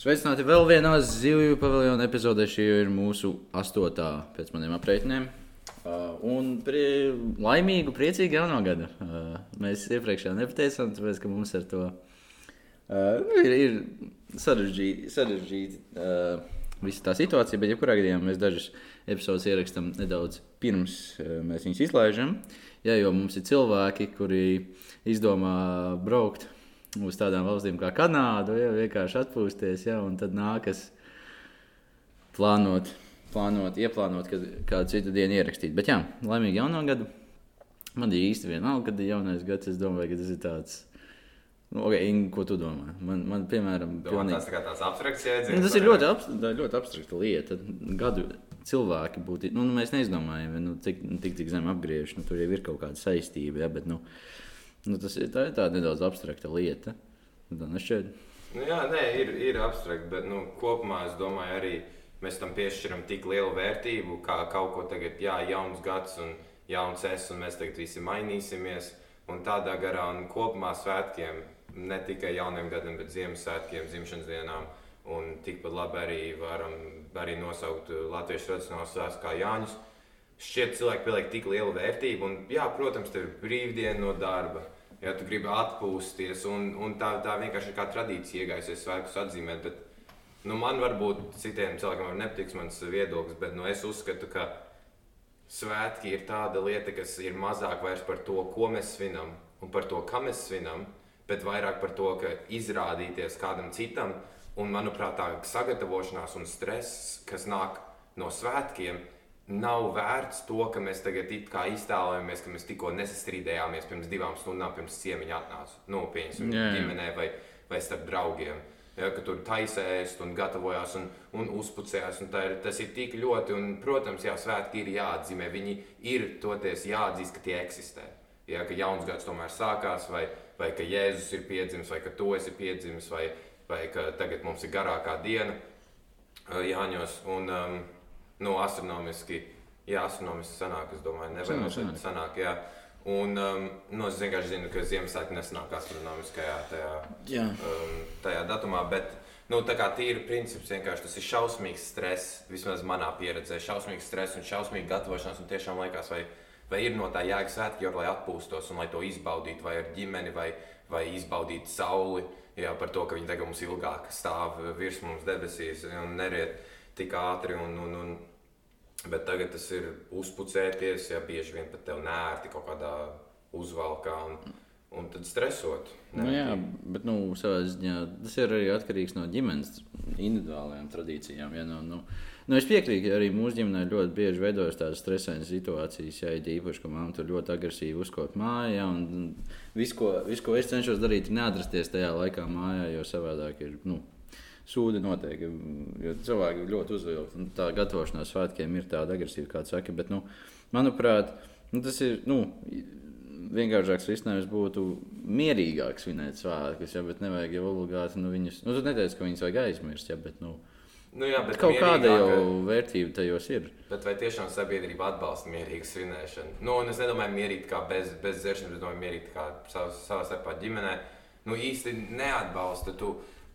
Sveicināti vēl vienā zivju paviljona epizodē. Šī ir mūsu astotā pēc maniem aprēķiniem. Uh, un prie, laimīgu, priecīgu jauno gadu. Uh, mēs iepriekšējā nepateicām, tāpēc, ka mums ar to uh, ir, ir sarežģīti sarežģīt, uh, visa tā situācija. Bet, jebkurā gadījumā, mēs dažus epizodus ierakstām nedaudz pirms uh, mēs viņus izlaižam. Jā, jo mums ir cilvēki, kuri izdomā braukt uz tādām valstīm kā Kanāda, ja vienkārši atpūsties, ja, un tad nākas plānot, plānot ieplānot, kad kādu citu dienu ierakstīt. Bet jā, laimīgi jauno gadu. Man ir īsti vienalga, kad ir jaunais gads. Es domāju, ka tas ir tāds. Nu, okay, Inga, ko tu domā? Man, man piemēram, pilnīgi... tas, tā tāds abstrakts jēdziens. Nu, tas ir ļoti, abs ļoti abstrakta lieta. Gadu cilvēki būtu. Nu, nu, mēs neizdomājam, nu, cik, tik, cik zem apgriež. Nu, tur jau ir kaut kāda saistība. Ja, bet, nu, Nu, tas ir, tā ir tāda nedaudz abstrakta lieta. Nešķiet. Nu, jā, nē, ir, ir abstrakti, bet nu, kopumā es domāju, arī mēs tam piešķiram tik lielu vērtību, kā kaut ko tagad, jā, jauns gads un jauns es, un mēs tagad visi mainīsimies. Un tādā garā un kopumā svētkiem, ne tikai jauniem gadiem, bet Ziemassvētkiem, dzimšanas dienām. Un tikpat labi arī varam arī nosaukt latviešu tradicionālās svētkus kā Jāņus šķiet, cilvēki pieliek tik lielu vērtību. Un, jā, protams, tev ir brīvdiena no darba. Ja tu gribi atpūsties, un, un tā, tā vienkārši ir kā tradīcija iegājusies svētkus atzīmēt. Bet, nu, man varbūt citiem cilvēkiem var nepatiks mans viedoklis, bet nu, es uzskatu, ka svētki ir tāda lieta, kas ir mazāk par to, ko mēs svinam un par to, kā mēs svinam, bet vairāk par to, ka izrādīties kādam citam. Un, manuprāt, tā sagatavošanās un stress, kas nāk no svētkiem, nav vērts to, ka mēs tagad iztēlojamies, ka mēs tikko nesastrīdējāmies pirms divām stundām, pirms ciemiņa atnāca. Nu, pieņemsim, ģimenē vai, vai starp draugiem. Ja, ka tur taisēs un gatavojās un, un uzpucējās. Un ir, tas ir tik ļoti, un, protams, jā, svētki ir jāatzīmē. Viņi ir toties jāatzīst, ka tie eksistē. Ja, ka jauns gads tomēr sākās, vai, vai ka Jēzus ir piedzimis, vai ka to esi piedzimis, vai, vai ka tagad mums ir garākā diena Jāņos. Un, um, nu, astronomiski, jā, astronomiski sanāk, es domāju, nevar sanāk, jā. Un um, nu, es vienkārši zinu, ka Ziemassvētku nesanāk astronomiskajā tajā, um, tajā datumā, bet nu, tā kā tīri princips vienkārši tas ir šausmīgs stress, vismaz manā pieredzē, šausmīgs stress un šausmīga gatavošanās un tiešām liekas, vai, vai ir no tā jēga svētki, jo, lai atpūstos un lai to izbaudītu vai ar ģimeni vai, vai izbaudītu sauli, jā, par to, ka viņi tagad mums ilgāk stāv virs mums debesīs un neriet tik ātri un, un, un Bet tagad tas ir uzpucēties, ja bieži vien pat tev nērti kaut kādā uzvalkā. Un, Un tad stresot. Nu, jā, bet nu, ziņā, tas ir arī atkarīgs no ģimenes individuālajām tradīcijām. Ja, nu, nu, nu, es piekrītu, ka arī mūsu ģimenē ļoti bieži veidojas tādas stresainas situācijas, ja ir īpaši, ka mamma tur ļoti agresīvi uzkopja mājā. Viss, ko, vis, ko es cenšos darīt, ir neatrasties tajā laikā mājā, jo savādāk ir. Nu, sūdi notiek. Jo cilvēki ļoti uzvilkti. Tā gatavošanās svētkiem ir tāda agresīva, kā saka. Bet, nu, manuprāt, nu, tas ir. Nu, Vienkāršāks risinājums būtu mierīgāk svinēt svētkus, ja, bet nevajag jau obligāti nu, viņus. Nu, tu neteici, ka viņus vajag aizmirst, ja, bet, nu, Nu, jā, bet kaut kāda jau vērtība tajos ir. Bet vai tiešām sabiedrība atbalsta mierīgu svinēšanu? Nu, es nedomāju, mierīgi kā bez, bez dzeršanas, bet domāju, mierīgi kā savā, starpā ģimenē. Nu, īsti neatbalsta. Tu,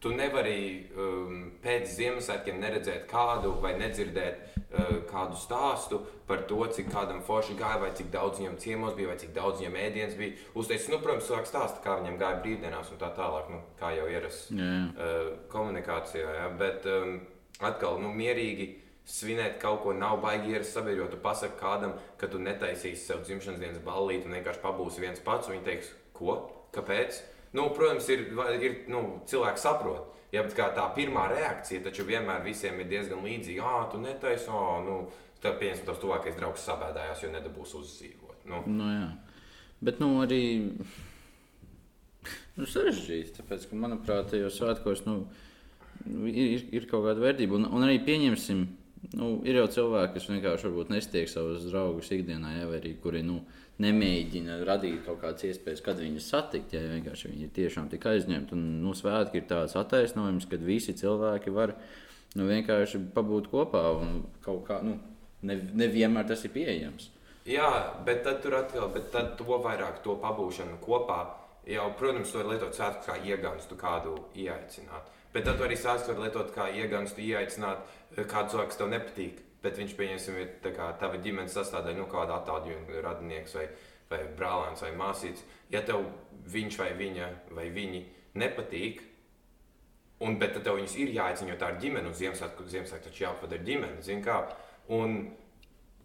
Tu nevari um, pēc Ziemassvētkiem neredzēt kādu vai nedzirdēt uh, kādu stāstu par to, cik kādam forši gāja, vai cik daudz viņam ciemos bija, vai cik daudz viņam ēdienas bija. Uzteicis, nu, protams, cilvēks stāsta, kā viņam gāja brīvdienās un tā tālāk, nu, kā jau ierasts uh, komunikācijā. Ja? Bet um, atkal, nu, mierīgi svinēt kaut ko nav baigi ierasts sabiedrībā. Tu pasaki kādam, ka tu netaisīsi sev dzimšanas dienas ballīti un vienkārši pabūsi viens pats, un viņi teiks, ko? Kāpēc? Nu, protams, ir, ir nu, cilvēki saprot. Ja, tā pirmā reakcija taču vienmēr visiem ir diezgan līdzīga. Ah, tu netaisi, oh, nu, tad pieņemsim, tas tuvākais draugs sabēdājās, jo nedabūs uzdzīvot. Nu. Nu, jā. Bet nu, arī nu, sarežģīti, tāpēc, ka, manuprāt, tajos svētkos nu, ir, ir kaut kāda vērtība. Un, un arī pieņemsim, nu, ir jau cilvēki, kas vienkārši nestiek savus draugus ikdienā, ja, vai arī kuri. Nu, nemēģina radīt kaut kādas iespējas, kad viņus satikt. Ja vienkārši viņi ir tiešām tik aizņemti. Un nu, svētki ir tāds attaisnojums, kad visi cilvēki var nu, vienkārši pabūt kopā un kaut kā. Nu, ne, nevienmēr tas ir pieejams. Jā, bet tad tur atkal, bet tad to vairāk to pabūšanu kopā. Jau, protams, to lietot svētku kā iegānstu kādu ieaicināt. Bet tad arī sāks var lietot kā ieganstu, ieaicināt eh, kādu cilvēku, tev nepatīk. Bet viņš, pieņemsim, ir tā kā tava ģimenes sastāvdaļa, nu, kāda attālināta radinieks vai, vai brālēns vai māsīts. Ja tev viņš vai viņa vai viņi nepatīk, un, bet tev viņus ir jāaicina, jo tā ir ģimene, un Ziemassvētku Ziemassvētku taču jāpavada ar ģimeni, zin kā. Un,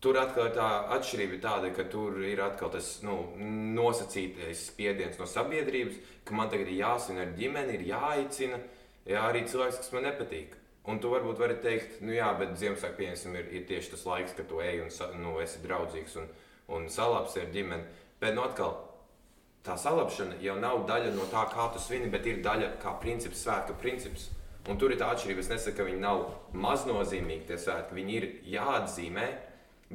Tur atkal ir tā atšķirība, tāda, ka tur ir atkal tas nu, nosacītais spiediens no sabiedrības, ka man tagad ir jāsvin ar ģimeni, ir jāaicina jā, arī cilvēks, kas man nepatīk. Un tu varbūt vari teikt, nu jā, bet Ziemassvētku pieņemsim, ir, ir tieši tas laiks, kad tu ej un nu, esi draudzīgs un, un salāps ar ģimeni. Bet nu, atkal tā salapšana jau nav daļa no tā, kā tu svini, bet ir daļa kā princips, svētku princips. Un tur ir tā atšķirība. Es nesaku, ka viņi nav maznozīmīgi tie svētki. Viņi ir jāatzīmē,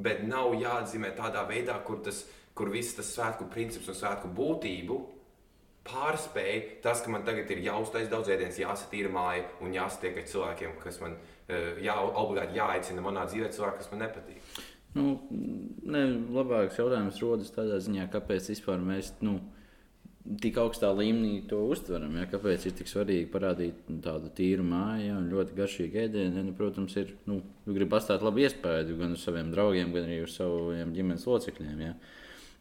bet nav jāatzīmē tādā veidā, kur, tas, kur viss tas svētku princips un svētku būtību pārspēja tas, ka man tagad ir jāuztais daudz ēdienas, jāsatīra māja un jāsatiek ar cilvēkiem, kas man eh, jā, obligāti jāaicina manā dzīvē, cilvēki, kas man nepatīk. Nu, ne, labāks jautājums rodas tādā ziņā, kāpēc vispār mēs nu, tik augstā līmenī to uztveram. Ja? Kāpēc ir tik svarīgi parādīt tādu tīru māju ja? un ļoti garšīgu ēdienu? Ja? Nu, protams, ir nu, grib atstāt labu iespēju gan uz saviem draugiem, gan arī uz saviem ģimenes locekļiem. Ja?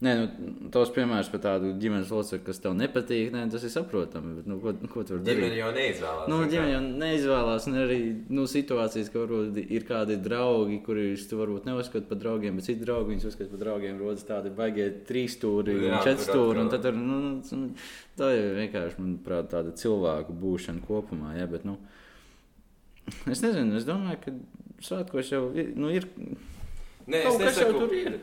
Nē, nu, tos piemērs par tādu ģimenes locekli, kas tev nepatīk, nē, tas ir saprotami. Bet, nu, ko, ko tu vari darīt? Ģimene jau neizvēlās. Nu, ģimene jau neizvēlās. Un arī nu, situācijas, ka varbūt ir kādi draugi, kurus tu varbūt neuzskati par draugiem, bet citi draugi viņus uzskata par draugiem. Rodas tādi baigie trīs stūri četri stūri. Un tad, nu, nu, tā ir vienkārši, manuprāt, tāda cilvēku būšana kopumā. Ja, bet, nu, es nezinu, es domāju, ka svētkos jau. Nu, ir Nē, es nesaku, tur ir.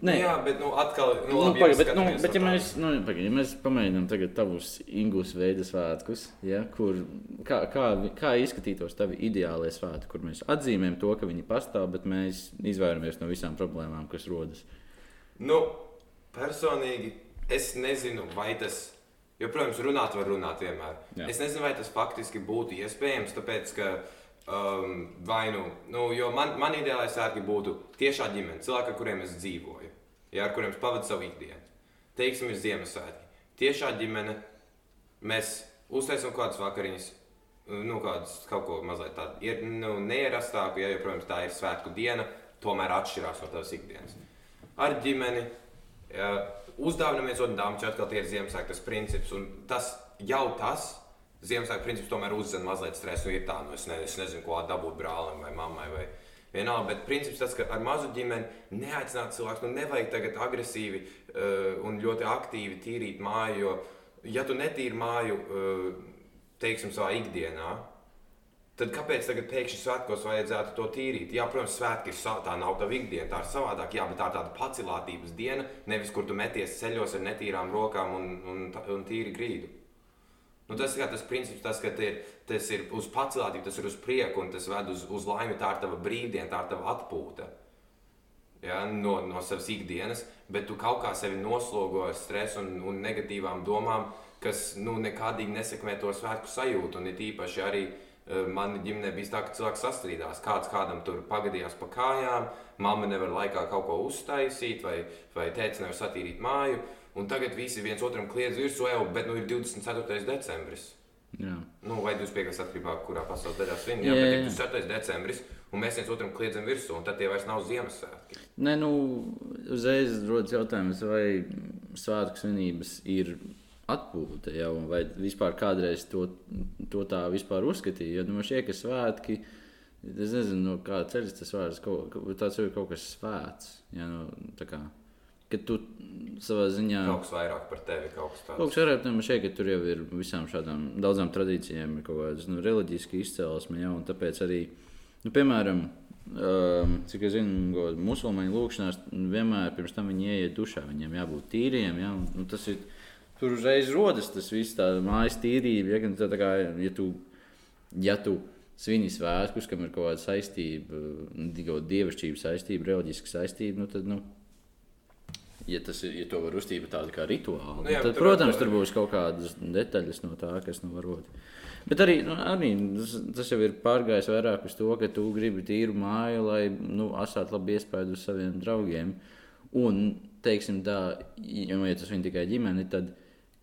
Nē, jā, bet nu, atkal, nu, nu, labi, paga, bet, nu, bet ja, mēs, nu, paga, ja mēs pamēģinām tagad tavus Ingūnas veidu svētkus, ja, kur, kā, kā, kā izskatītos tavi ideālie svētki, kur mēs atzīmējam to, ka viņi pastāv, bet mēs izvairamies no visām problēmām, kas rodas? Nu, personīgi es nezinu, vai tas, jo, protams, runāt var runāt vienmēr. Jā. Es nezinu, vai tas faktiski būtu iespējams, tāpēc, ka um, vai nu, nu jo man, man ideālais svētki būtu tiešā ģimene, cilvēki, ar kuriem es dzīvoju ja, ar kuriem pavadu savu ikdienu. Teiksim, ir Ziemassvētki. Tiešā ģimene mēs uztaisām kādas vakariņas, nu, kādas kaut ko mazliet tādu ir, nu, neierastāku, ja, jo, protams, tā ir svētku diena, tomēr atšķirās no tās ikdienas. Ar ģimeni ja, uzdāvināmies otram, jo atkal tie ir Ziemassvētku princips, un tas jau tas. Ziemassvētku princips tomēr uzzina mazliet stresu. Ir tā, nu, es, ne, es nezinu, ko dabūt brālim vai mammai vai, Vienalga, bet princips tas, ka ar mazu ģimeni neaicināt cilvēku, nu nevajag tagad agresīvi uh, un ļoti aktīvi tīrīt māju, jo, ja tu netīri māju, uh, teiksim, savā ikdienā, tad kāpēc tagad pēkšņi svētkos vajadzētu to tīrīt? Jā, protams, svētki ir tā nav tava ikdiena, tā ir savādāk, jā, bet tā ir tāda pacilātības diena, nevis kur tu meties ceļos ar netīrām rokām un, un, un tīri grīdu. Nu, tas ir tas princips, tas, ka ir, tas ir uz pacelātību, tas ir uz prieku un tas ved uz, uz laimi. Tā ir tava brīvdiena, tā ir tava atpūta ja, no, no savas ikdienas, bet tu kaut kā sevi noslogo ar stresu un, un negatīvām domām, kas nu, nekādīgi nesekmē to svētku sajūtu. Un it īpaši arī uh, manā ģimenē bija tā, ka cilvēks sastrīdās. Kāds kādam tur pagadījās pa kājām, mamma nevar laikā kaut ko uztaisīt, vai, vai tēvs nevar satīrīt māju. Un tagad visi viens otram kliedz virsū, jau, bet nu ir 24. decembris. Jā. Nu, vai 25. atkarībā, kurā pasaules daļā svin, jā, jā, jā. bet 24. decembris, un mēs viens otram kliedzam virsū, un tad tie vairs nav Ziemassvētki. Nē, nu, uzreiz rodas jautājums, vai svētku svinības ir atpūta, jau, vai vispār kādreiz to, to tā vispār uzskatīja. Jo nu, man šķiet, ka svētki, es nezinu, no kā ceļas tas vārds, kaut, tāds ir kaut kas svēts. Ja, nu, ka tu savā ziņā. Kaut kas vairāk par tevi, kaut kas tāds. Kaut kas vairāk man šeit, ka tur jau ir visām šādām daudzām tradīcijām, ir kaut kāda nu, reliģiska izcelsme, ja, un tāpēc arī, nu, piemēram, um, cik es zinu, musulmaņu lūkšanās vienmēr pirms tam viņi ieiet dušā, viņiem jābūt tīriem, ja, un, un tas ir, tur uzreiz rodas tas viss tā mājas tīrība, ja, tā, tā kā, ja tu, ja tu svini svētkus, kam ir kaut kāda saistība, dievišķība saistība, reliģiska saistība, nu tad, nu, ja, tas, ja to var uzstīt tādu kā rituālu, nu, jā, tad, protams, tur būs kaut kādas detaļas no tā, kas nu varbūt. Bet arī, nu, arī tas, tas jau ir pārgājis vairāk uz to, ka tu gribi tīru māju, lai nu, atstātu labu iespēju uz saviem draugiem. Un, teiksim, tā, ja tas ir tikai ģimene, tad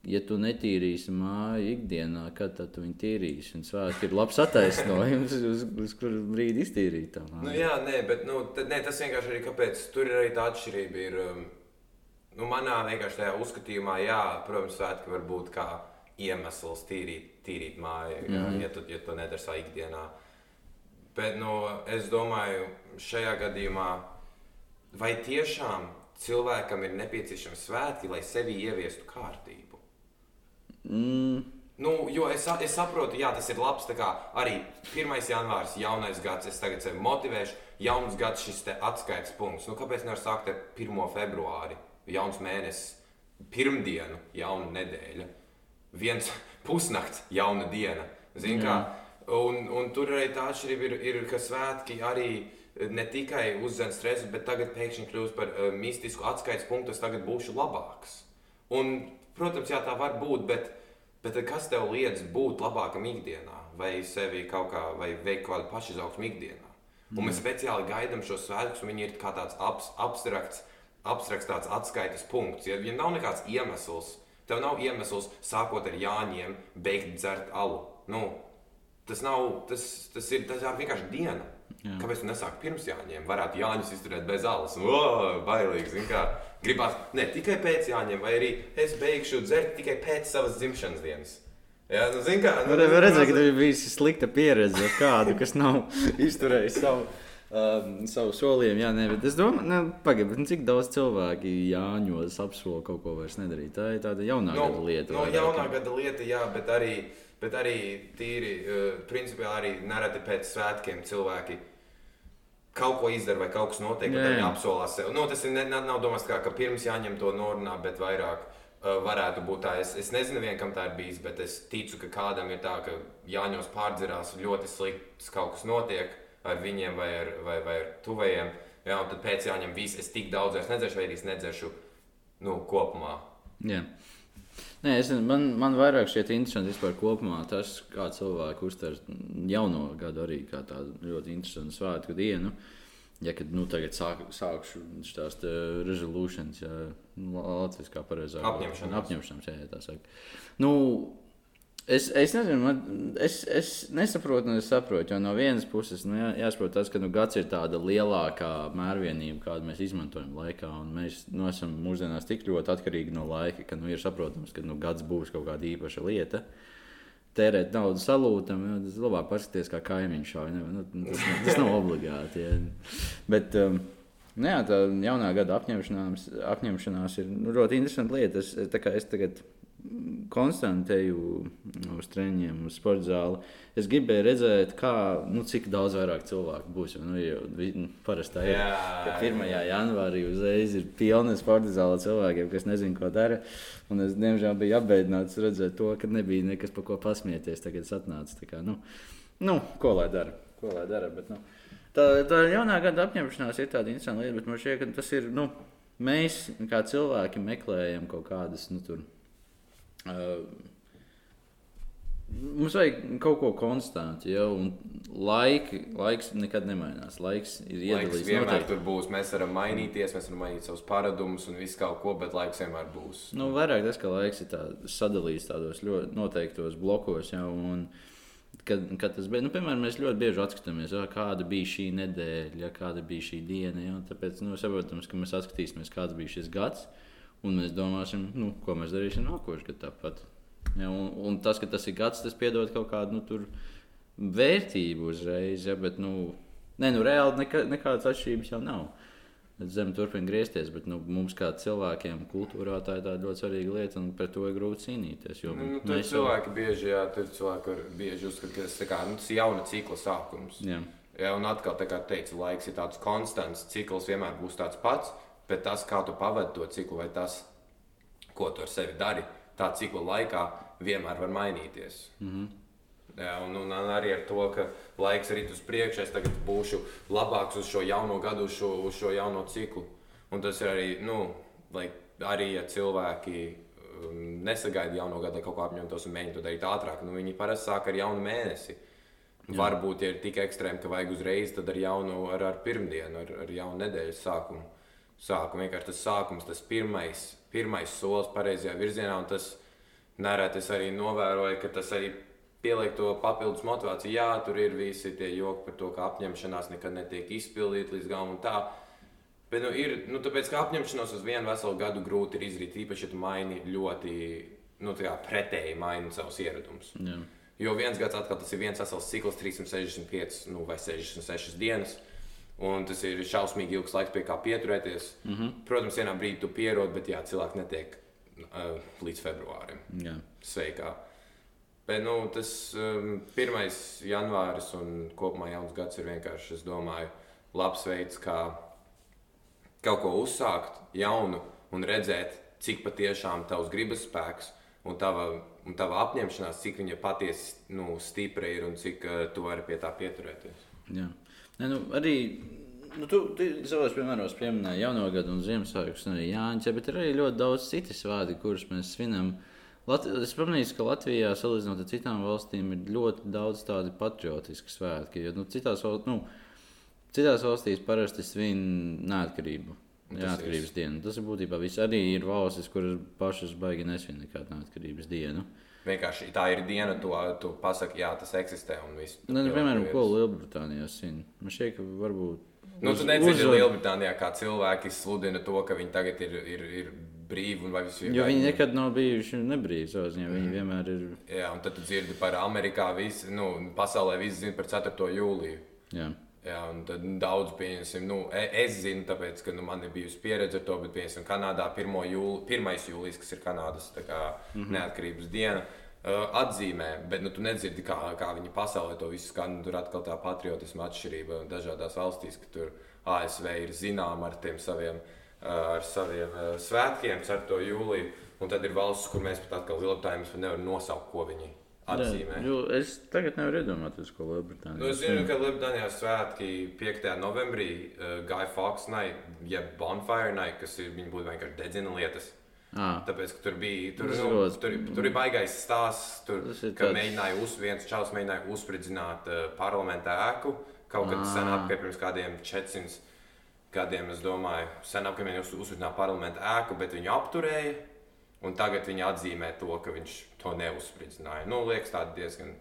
ja tu netīrīsi māju ikdienā, kad tad tu viņu tīrīsi? Un svētki ir labs attaisnojums, uz, uz kuru brīdi iztīrīt tā māju. Nu, jā, nē, bet nu, tad, nē, tas vienkārši arī kāpēc tur ir arī tā atšķirība. Ir, um, nu, manā vienkārši tajā uzskatījumā, jā, protams, svētki var būt kā iemesls tīrīt, tīrīt māju, mm -hmm. ja, tu, ja tu nedari savā ikdienā. Bet nu, es domāju, šajā gadījumā, vai tiešām cilvēkam ir nepieciešami svētki, lai sevi ieviestu kārtību? Mm. Nu, jo es, es saprotu, jā, tas ir labs. Arī 1. janvāris, jaunais gads, es tagad sevi motivēšu. Jauns gads, šis atskaites punkts. Nu, kāpēc nevar sākt ar 1. februāri? Jauns mēnesis, pirmdienu, jauna nedēļa, viens pusnakts, jauna diena. Zin, kā, un, un tur arī tā atšķirība ir, ir, ka svētki arī ne tikai uzzina stresu, bet tagad pēkšņi kļūst par uh, mistisku atskaites punktu. Es tagad būšu labāks. Un, protams, jā, tā var būt, bet Bet kas tev liedz būt labākam ikdienā, vai sevi kaut kā, vai veikt kaut kādu pašizaugsmu ikdienā? Un mēs mm. speciāli gaidām šo svētkus, un viņi ir kā tāds abs, abstrakts, abstrakts tāds atskaites punkts. Ja, ja nav nekāds iemesls, tev nav iemesls sākot ar jāņiem, beigt dzert alu. Nu, tas, nav, tas, tas, ir, tas ir vienkārši diena. Jā. Kāpēc tu nesāki pirms jāņem? Varētu jāņus izturēt bez alas. O, bailīgi, kā. Gribās ne tikai pēc jāņem, vai arī es beigšu dzert tikai pēc savas dzimšanas dienas. Jā, nu, zin kā. Nu, Var redzēt, ka tev ir bijusi slikta pieredze ar kādu, kas nav izturējis savu. Um, savu solījumu, jā, nē, bet es domāju, nu, pagaidi, nu, cik daudz cilvēku Jāņos apsola kaut ko vairs nedarīt. Tā ir tāda jaunā no, gada lieta. No, jaunā kā... gada lieta, jā, bet arī, bet arī tīri, uh, principā arī nereti pēc svētkiem cilvēki kaut ko izdara vai kaut kas notiek, tad viņi apsolās sev. Nu, tas ir, ne, nav domāts, kā, ka pirms jāņem to norunā, bet vairāk uh, varētu būt tā. Es, es nezinu, vien, kam tā ir bijis, bet es ticu, ka kādam ir tā, ka Jāņos pārdzirās ļoti slikts kaut kas notiek ar viņiem vai ar, vai, vai ar tuvajiem. Jā, un tad pēc jāņem viss, es tik daudz vairs nedzeršu, vai arī es nedzeršu nu, kopumā. Jā. Nē, es, man, man vairāk šķiet interesanti vispār kopumā tas, kā cilvēki uztver jauno gadu arī kā tādu ļoti interesantu svētku dienu. Ja kad nu, tagad sāk, sākšu tās resolutions, ja Latvijas kā pareizāk apņemšanās, apņemšanās jā, tā saka. Nu, Es, es nezinu, man, es, es nesaprotu, un es saprotu. Jo no vienas puses nu, jā, jāsaprot tas, ka nu, gads ir tāda lielākā mērvienība, kādu mēs izmantojam laikā. Mēs nu, esam mūsdienās tik ļoti atkarīgi no laika, ka nu, ir saprotams, ka nu, gads būs kaut kāda īpaša lieta. Tērēt naudu salūtam, jau tas labāk paskatīties, kā kaimiņš šādi. Nu, tas, tas nav obligāti. Ja. Bet, um, Nu jā, tā jaunā gada apņemšanās, apņemšanās ir nu, ļoti interesanta lieta. Es, es tagad konstanti eju uz treniņiem, uz sporta zāli. Es gribēju redzēt, kā, nu, cik daudz vairāk cilvēku būs. Nu, jau nu, parasti ir. Ka 1. janvārī uzreiz ir pilna sporta zāle cilvēkiem, kas nezina, ko dara. Un es, diemžēl, biju apbēdināts redzēt to, ka nebija nekas, par ko pasmieties. Tagad es atnācu. Kā, nu, nu, ko lai dara? Ko lai dara? Bet, nu, tā, tā jaunā gada apņemšanās ir tāda interesanta lieta, bet man šķiet, ka tas ir. Nu, mēs, kā cilvēki, meklējam kaut kādas nu, tur, Uh, mums vajag kaut ko konstantu, ja, un laiki, laiks nekad nemainās. Laiks ir iedalīts. Vienmēr noteikti. tur būs. Mēs varam mainīties, mēs varam mainīt savus paradumus un visu kaut ko, bet laiks vienmēr būs. Nu, vairāk tas, ka laiks ir tā, sadalīts tādos ļoti noteiktos blokos. Ja, un, Kad, kad tas bija, nu, piemēram, mēs ļoti bieži atskatāmies, ja, kāda bija šī nedēļa, ja, kāda bija šī diena. Ja, tāpēc, nu, saprotams, ka mēs atskatīsimies, kāds bija šis gads. Uh, un mēs domāsim, nu, ko mēs darīsim nākošais gads tāpat. Ja, un, un tas, ka tas ir gads, tas piedod kaut kādu nu, vērtību uzreiz, ja, bet nu, ne, nu, reāli neka, nekādas atšķirības jau nav. Zeme turpina griezties, bet nu, mums, kā cilvēkiem, kultūrā tā ir ļoti svarīga lieta, un par to ir grūti cīnīties. Jo, nu, tur cilvēki jau... bieži, jā, tur cilvēki bieži uzskata, ka tas, kā, nu, tas ir jauna cikla sākums. Jā. Jā, un atkal, kā teicu, laiks ir tāds konstants, cikls vienmēr būs tāds pats bet tas, kā tu pavadi to ciklu, vai tas, ko tu ar sevi dari, tā cikla laikā vienmēr var mainīties. Mm -hmm. Jā, un, un arī ar to, ka laiks ir uz priekšu, es tagad būšu labāks uz šo jauno gadu, uz šo, uz šo jauno ciklu. Un tas ir arī, nu, lai arī ja cilvēki um, nesagaida jauno gadu, lai kaut ko apņemtos un mēģinātu to darīt ātrāk. Nu, viņi parasti sāk ar jaunu mēnesi. Jā. Varbūt, ja ir tik ekstrēmi, ka vajag uzreiz, tad ar jaunu, ar, ar pirmdienu, ar, ar jaunu nedēļas sākumu sākumu. Vienkārši tas sākums, tas pirmais, pirmais solis pareizajā virzienā, un tas nereti es arī novēroju, ka tas arī pieliek to papildus motivāciju. Jā, tur ir visi tie joki par to, ka apņemšanās nekad netiek izpildīta līdz galam un tā. Bet, nu, ir, nu, tāpēc, ka apņemšanos uz vienu veselu gadu grūti ir izdarīt, īpaši, ja tu maini ļoti nu, pretēji maini savus ieradumus. Jo viens gads atkal tas ir viens vesels cikls, 365 nu, vai 66 dienas. Un tas ir šausmīgi ilgs laiks, pie kā pieturēties. Mm -hmm. Protams, vienā brīdī tu pierodi, bet jā, cilvēki netiek uh, līdz februārim. Jā. Sveikā. Bet nu, tas um, 1. janvāris un kopumā jauns gads ir vienkārši, es domāju, labs veids, kā kaut ko uzsākt jaunu un redzēt, cik patiešām tavs gribas spēks un tava, un tava apņemšanās, cik viņa patiesi nu, stipra ir un cik uh, tu vari pie tā pieturēties. Jā. Ne, nu, arī nu, tu, savos piemēros pieminēji jauno gadu un Ziemassvētkus, un arī Jāņķa, bet ir arī ļoti daudz citu svētku, kurus mēs svinam. Lat es pamanīju, ka Latvijā, salīdzinot ar citām valstīm, ir ļoti daudz tādu patriotisku svētku. Jo nu, citās, val- nu, citās valstīs parasti svin neatkarību. Tas Neatkarības dienu. Tas ir būtībā viss. Arī ir valstis, kuras pašas baigi nesvin nekādu neatkarības dienu. Vienkārši tā ir diena, tu, tu pasaki, jā, tas eksistē un viss. Nu, nu, piemēram, ko Lielbritānijā svin. Man šķiet, ka varbūt. Nu, uz- tu nedzirdi uzvar- Lielbritānijā, kā cilvēki sludina to, ka viņi tagad ir, ir, ir brīvi un vai viss ir. Jo viņi nekad nav bijuši nebrīvi savā ziņā. Viņi vienmēr ir. Jā, un tad tu dzirdi par Amerikā, visi, nu, pasaulē visi zina par 4. jūliju. Jā. Jā, un tad daudz pieņemsim, nu, e- es zinu, tāpēc, ka nu, man ir bijusi pieredze ar to, bet, piemēram, Kanādā 1. Jūli, 1. jūlijas, kas ir Kanādas kā, mm -hmm. neatkarības diena, uh, atzīmē, bet nu, tu nedzirdi, kā, kā viņi pasaulē to visu skan. Tur atkal tā patriotisma atšķirība dažādās valstīs, ka tur ASV ir zināma ar tiem saviem, uh, ar saviem svētkiem, 4. jūliju, un tad ir valsts, kur mēs pat atkal pat nevaram nosaukt, ko viņi atzīmē. Jā, jo es tagad nevaru iedomāties, ko Lielbritānija. Nu, es zinu, ka Lielbritānijā svētki 5. novembrī uh, Guy Fawkes Night, jeb Bonfire Night, kas ir viņi būtu vienkārši dedzina lietas. Ah, Tāpēc, ka tur bija tur, ir nu, ļoti- tur, tur ir baigais stāsts, tur, ir ka tāds- mēģināja uz, viens čels mēģināja uzspridzināt uh, parlamenta ēku kaut kad sen apkārt pirms kādiem 400 gadiem, es domāju, sen viņi uz, uzspridzināja parlamenta ēku, bet viņu apturēja. Un tagad viņi atzīmē to, ka viņš to neuzspridzināja. Nu, liekas, tādi diezgan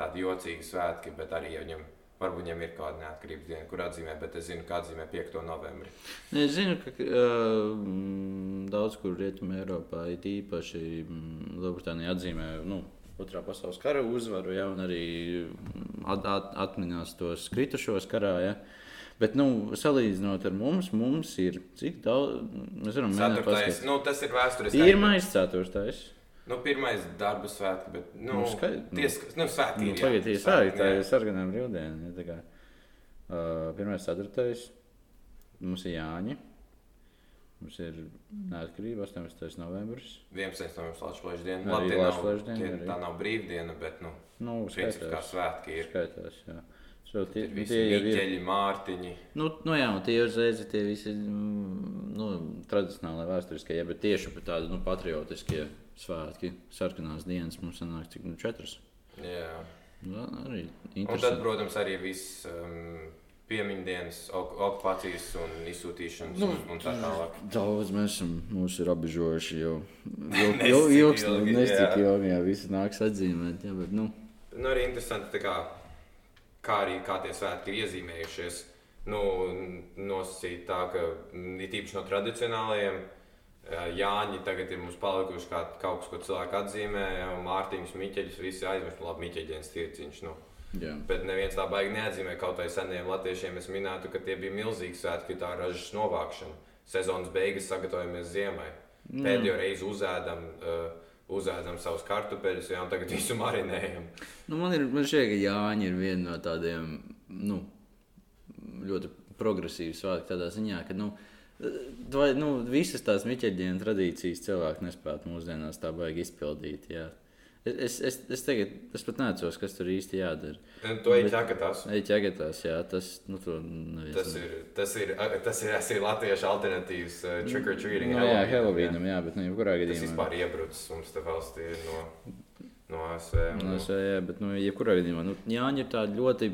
tādi jocīgi svētki, bet arī ja viņam, varbūt viņam ir kāda neatkarības diena, kur atzīmē, bet es zinu, ka atzīmē 5. novembrī. Ne, Es zinu, ka uh, daudz kur rietumē Eiropā ir īpaši mm, Lielbritānija atzīmē nu, Otrā pasaules kara uzvaru, ja, un arī mm, at, at, atminās tos kritušos karā. Ja. Bet, nu, salīdzinot ar mums, mums ir cik daudz, mēs varam mēģināt paskatīties. nu, tas ir vēsturiski. Pirmais, ceturtais. Nu, pirmais darba svētki, bet nu, Nu, skaidrs, nu. ties, nu, svētki Nu, ir. jā. Pagaidiet, tā Svētki, ir tā ir sarkanā brīvdiena. Ja, uh, pirmais, ceturtais. Mums ir Jāņa. Mums ir neatkarība 18. novembris. 11. novembris Latvijas diena. Nav, Latvijas diena, tie, tā nav brīvdiena, bet, nu, Nu, principā kā skaitās. svētki ir. Skaitās, jā. So, tie, Ir visi tie jau ir. mārtiņi. Nu, nu jā, tie uzreiz ir tie visi mm, nu, tradicionāli vēsturiskie, ja, bet tieši tādi nu, patriotiskie svētki, sarkanās dienas mums sanāk cik nu, četras. Jā. Nu, arī Un tad, protams, arī viss um, piemiņdienas, ok okupācijas un izsūtīšanas Nu, un, un tā tālāk. Daudz mēs esam mūs ir apbežojuši jau Nestik ilgi. ilgi, Nestik jā. ilgi, jā, visi nāks atzīmēt. Jā, bet, nu, Nu, arī interesanti, tā kā, kā arī kā tie svētki ir iezīmējušies. Nu, nosacīt tā, ka ir tīpaši no tradicionālajiem. ā, Jāņi tagad ir mums palikuši kā kaut kas, ko cilvēki atzīmē. jau Mārtiņš, Miķeļs, visi aizmirst, labi, Miķeļdienas tirciņš. Nu. jā. Bet neviens tā baigi neatzīmē. Kaut arī seniem latviešiem es minētu, ka tie bija milzīgi svētki, tā ražas novākšana. Sezonas beigas sagatavojamies ziemai. Pēdējo reizi uzēdam, uh, uzēdam savus kartupeļus, jā, un tagad visu marinējam. Nu, man ir man šķiet, ka Jāņa ir viena no tādiem nu, ļoti progresīviem svētkiem. Tādā ziņā, ka nu, vai, nu, visas tās miķeļdienas tradīcijas cilvēki nespētu mūsdienās tā baigi izpildīt. Jā. Es, es, es, tagad, es pat neatceros, kas tur īsti jādara. To ir ķekatās. Ej, ķegatās, jā, tas, nu, to neviens Tas ir, tas ir, tas ir, tas ir latviešu alternatīvs uh, trick or treating. Nu, jā, Helovīnam, jā, bet, nu, jebkurā Tas gadījumā. vispār iebrucis mums te valstī no, no ASV. Nu, nu, es, jā, bet, nu, jebkurā gadījumā, nu, Jāņa ir tāda ļoti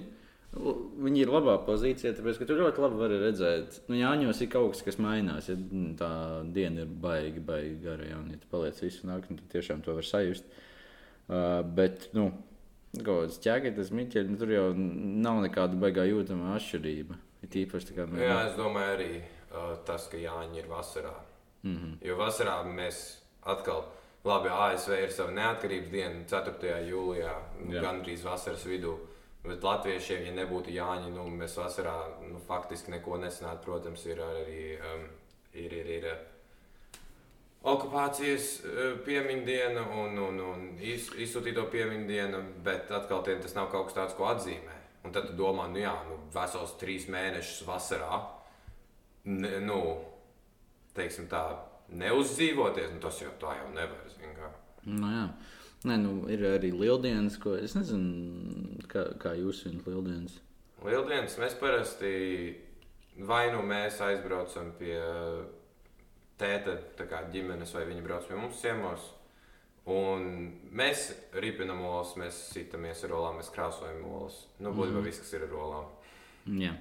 Viņi ir labā pozīcijā, tāpēc ka tu ļoti labi vari redzēt, ka nu, Jāņos ir kaut kas, kas mainās. Ja tā diena ir baigi, baigi gara, ja, un ja tu paliec visu nakti, tad tiešām to var sajust. Uh, bet, nu, kaut kāds ķēgaitas miķeļi, nu, tur jau nav nekāda baigā jūtama atšķirība. Ir īpaši tā kā mēs. Jā, es domāju arī uh, tas, ka Jāņi ir vasarā. Mm -hmm. Jo vasarā mēs atkal. Labi, ASV ir sava neatkarības diena, 4. jūlijā, Jā. gandrīz vasaras vidū. Uh, Bet latviešiem, ja nebūtu Jāņa, nu, mēs vasarā nu, faktiski neko nesanātu. Protams, ir arī um, ir, ir, ir, okupācijas uh, piemiņdiena un, un, un iz, izsūtīto piemiņdiena, bet atkal tiem tas nav kaut kas tāds, ko atzīmē. Un tad tu domā, nu jā, nu, vesels trīs mēnešus vasarā, ne, nu, teiksim tā, neuzdzīvoties, nu, tas jau tā jau nevar. Nu, jā. Nē, nu, ir arī lieldienas, ko es nezinu, kā, kā jūs svinat lieldienas. Lieldienas mēs parasti vai nu mēs aizbraucam pie tēta ģimenes, vai viņi brauc pie mums ciemos. Un mēs ripinam olas, mēs sitamies ar olām, mēs krāsojam olas. Nu, būtībā mm. viss, kas ir ar olām. Jā.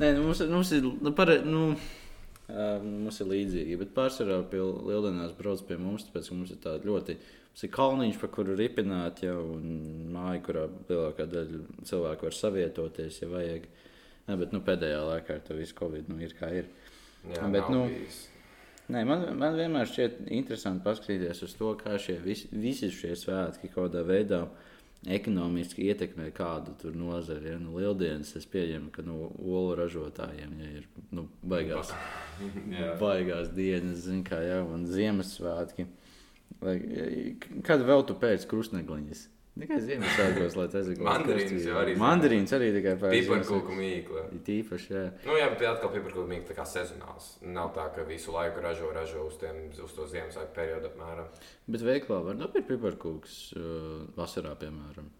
Nē, nu, mums, mums ir. Nu, par, nu, uh, mums ir līdzīgi, bet pārsvarā pie lieldienās brauc pie mums, tāpēc mums ir tāda ļoti Tas ir kalniņš, pa kuru ripināt, jau māja, kurā lielākā daļa cilvēku var savietoties, ja vajag. Ne, bet nu, pēdējā laikā ar to visu covid nu, ir kā ir. Jā, bet, nu, bijis. Nē, man, man vienmēr šķiet interesanti paskatīties uz to, kā šie visi, visi šie svētki kaut kādā veidā ekonomiski ietekmē kādu nozari. Ja? Nu, Lieldienas es pieņemu, ka nu, olu ražotājiem ja ir nu, baigās, baigās dienas, zin, kā, ja? un Ziemassvētki. Vai, kad vēl tu pēc krustnegliņas? Tikai Ziemassvētkos, lai tas būtu. Mandarīns jau arī. Mandarīns arī tikai pēc. Piparkūku mīkla. Tīpaši, jā. Nu, jā, bet atkal piparkūku mīkla tā kā sezonāls. Nav tā, ka visu laiku ražo, ražo uz, tiem, uz to Ziemassvētku periodu apmēram. Bet veiklā var nopirkt piparkūks uh, vasarā, piemēram.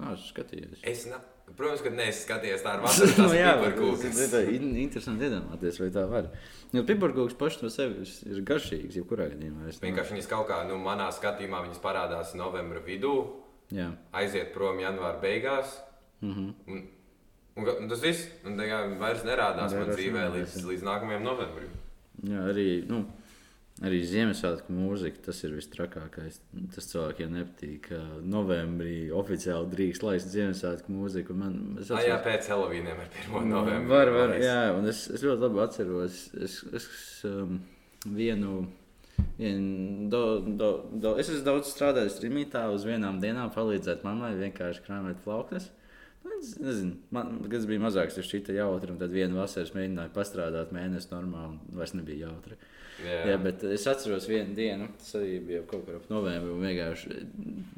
Nā, es skatījies. Es ne... Protams, ka neesmu skatījies tādu vasaras no, jā, piparkūku. Tā ir interesanti iedomāties, vai tā var. Jo piparkūks pašs no sevis ir garšīgs, jebkurā gadījumā. Vienkārši viņas kaut kā, nu, manā skatījumā, viņas parādās novembra vidū, jā. aiziet prom janvāra beigās. Mm -hmm. un, un, un tas viss, un tā kā vairs nerādās man dzīvē līdz, līdz nākamajam novembrim. Jā, arī, nu, Arī Ziemassvētku mūzika, tas ir vistrakākais. Tas cilvēkiem nepatīk. Novembrī oficiāli drīkst laist Ziemassvētku mūziku. Man, es atceros, jā, pēc Helovīniem ar 1. novembrī. Var, var, jā, un es, es ļoti labi atceros. Es, es um, vienu. Vien, do, do, do, es esmu daudz strādājis Rīgā, uz vienām dienām palīdzēt mammai vienkārši krāpēt plauknes. Nu, es nezinu, man, kad es biju mazāks, tas šķita jautri, tad vienu vasaru mēģināju pastrādāt mēnesi normāli, un vairs nebija jautri. Uh, Jā. Jā, bet es atceros vienu dienu, tas arī bija kaut kur ap novembri. Vienkārši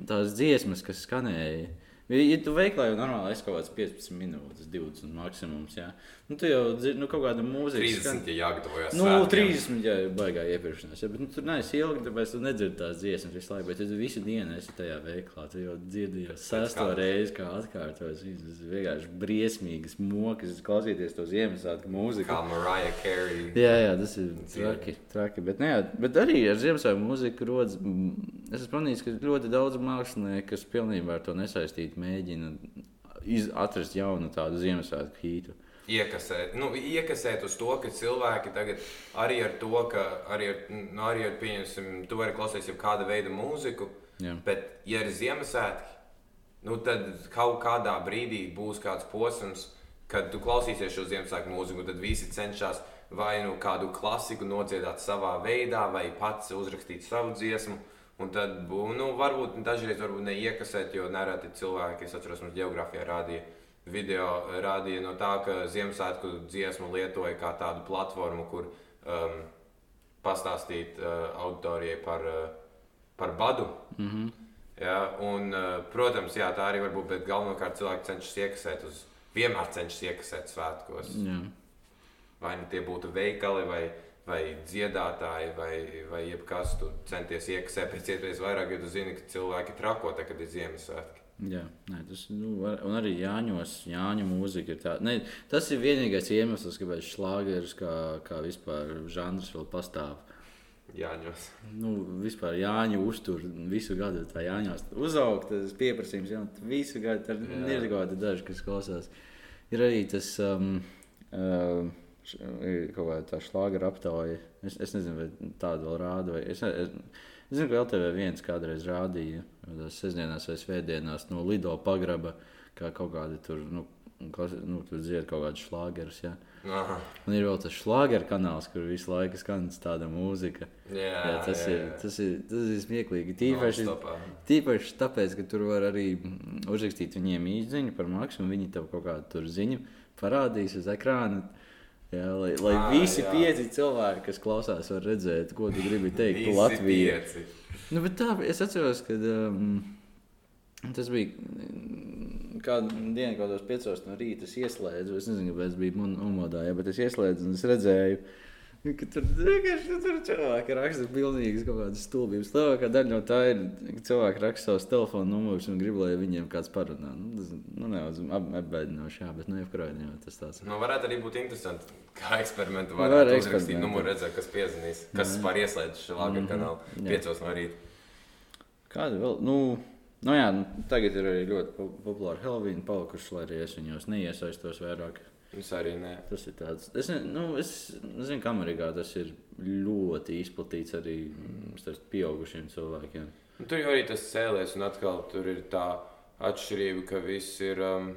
tās dziesmas, kas skanēja. Ja tu veiklā jau normāli esi kaut kāds 15 minūtes, 20 maksimums. Jā. Nu, tu jau dzirdi, nu, kaut kāda mūzika. 30 skan... ja jāgatavojas. Nu, svētkiem. 30 jā, baigā iepirkšanās. Jā, bet nu, tur neesi ilgi, tāpēc tu nedzirdi tās dziesmas visu laiku. Bet tu visu dienu esi tajā veiklā. Tu jau dzirdi jau sesto reizi, kā atkārtojas. Tas ir vienkārši briesmīgas mokas, klausīties to Ziemassvētku mūziku. Kā Mariah Carey. Jā, jā, tas ir traki. traki. Bet, ne, jā, bet arī ar Ziemassvētku mūziku rodas. Es esmu pamanījis, ka ļoti daudz mākslinieku, kas pilnībā ar to nesaistīti, mēģina atrast jaunu tādu Ziemassvētku hītu iekasēt, nu, iekasēt uz to, ka cilvēki tagad arī ar to, ka arī ar, nu, arī ar pieņemsim, tu vari klausīties jau kāda veida mūziku, Jā. bet, ja ir Ziemassvētki, nu, tad kaut kādā brīdī būs kāds posms, kad tu klausīsies šo Ziemassvētku mūziku, tad visi cenšas vai nu kādu klasiku nodziedāt savā veidā, vai pats uzrakstīt savu dziesmu. Un tad, nu, varbūt dažreiz varbūt neiekasēt, jo nereti cilvēki, es atceros, mums geogrāfijā rādīja, video rādīja no tā, ka Ziemassvētku dziesmu lietoja kā tādu platformu, kur um, pastāstīt uh, auditorijai par, uh, par badu. Mm -hmm. ja, un, uh, protams, jā, tā arī var būt, bet galvenokārt cilvēki cenšas iekasēt uz, vienmēr cenšas iekasēt svētkos. Jā. Vai nu tie būtu veikali vai, vai dziedātāji vai, vai jebkas, tu centies iekasēt pēc iespējas vairāk, jo tu zini, ka cilvēki trako, kad ir Ziemassvētki. Jā, nē, tas nu, var, un arī Jāņos, Jāņa mūzika ir tāda. Tas ir vienīgais iemesls, kāpēc šlāgeris kā, kā vispār žanrs vēl pastāv. Jāņos. Nu, vispār Jāņa uztur visu gadu. Tā Jāņos uzaugt, tas pieprasījums jau visu gadu. Tur ir kaut kādi daži, kas klausās. Ir arī tas um, uh, ir kaut kāda tā šlāga aptauja. Es, es nezinu, vai tādu vēl rāda. Vai es, ne- es, es zinu, ka LTV viens kādreiz rādīja tās sestdienās vai svētdienās no Lido pagraba, kā kaut kādi tur, nu, klasi, nu, tur dzied kaut kādus šlāgerus. Ja? Un ir vēl tas šlāgeru kanāls, kur visu laiku skan tāda mūzika. Jā, Jā, tas, jā, ir, jā. tas, ir, tas ir smieklīgi. Tīpaši, Non-stopā. tīpaši tāpēc, ka tur var arī uzrakstīt viņiem īsiņu par maksu, un viņi tev kaut kādu tur ziņu parādīs uz ekrāna. Jā, lai lai Ā, visi jā. pieci cilvēki, kas klausās, var redzēt, ko tu gribi teikt Latviju. pieci. Nu, tā, es atceros, ka um, tas bija mm, kādu dienu, kaut kādos piecos no rīta. Es ieslēdzu, es nezinu, kāpēc bija umodā, ja, bet es ieslēdzu un es redzēju. ka Tur vienkārši tur cilvēki raksta pilnīgi kaut kādas stulbības. Lielākā daļa no tā ir, ka cilvēki raksta savus telefonu numurus un grib, lai viņiem kāds parunā. Nu, tas nu, nedaudz ap- apbēdinoši, jā, bet nu, jebkurā gadījumā tas tāds. Nu, varētu arī būt interesanti, kā eksperimentu Nu, var varētu uzrakstīt eksperimentēt. numuru, redzēt, kas piezvanīs, kas var ieslēgt šo labi Mhm. kanālu Jā. piecos no rīta. Kāda vēl? Nu, nu jā, nu, tagad ir arī ļoti po- populāri Halloween palikuši, lai arī es viņos neiesaistos vairāk. Es arī nē. Tas ir tāds. Es, nu, es zinu, ka Amerikā tas ir ļoti izplatīts arī mm, starp pieaugušiem cilvēkiem. Nu, tur jau arī tas cēlies, un atkal tur ir tā atšķirība, ka viss ir. Um,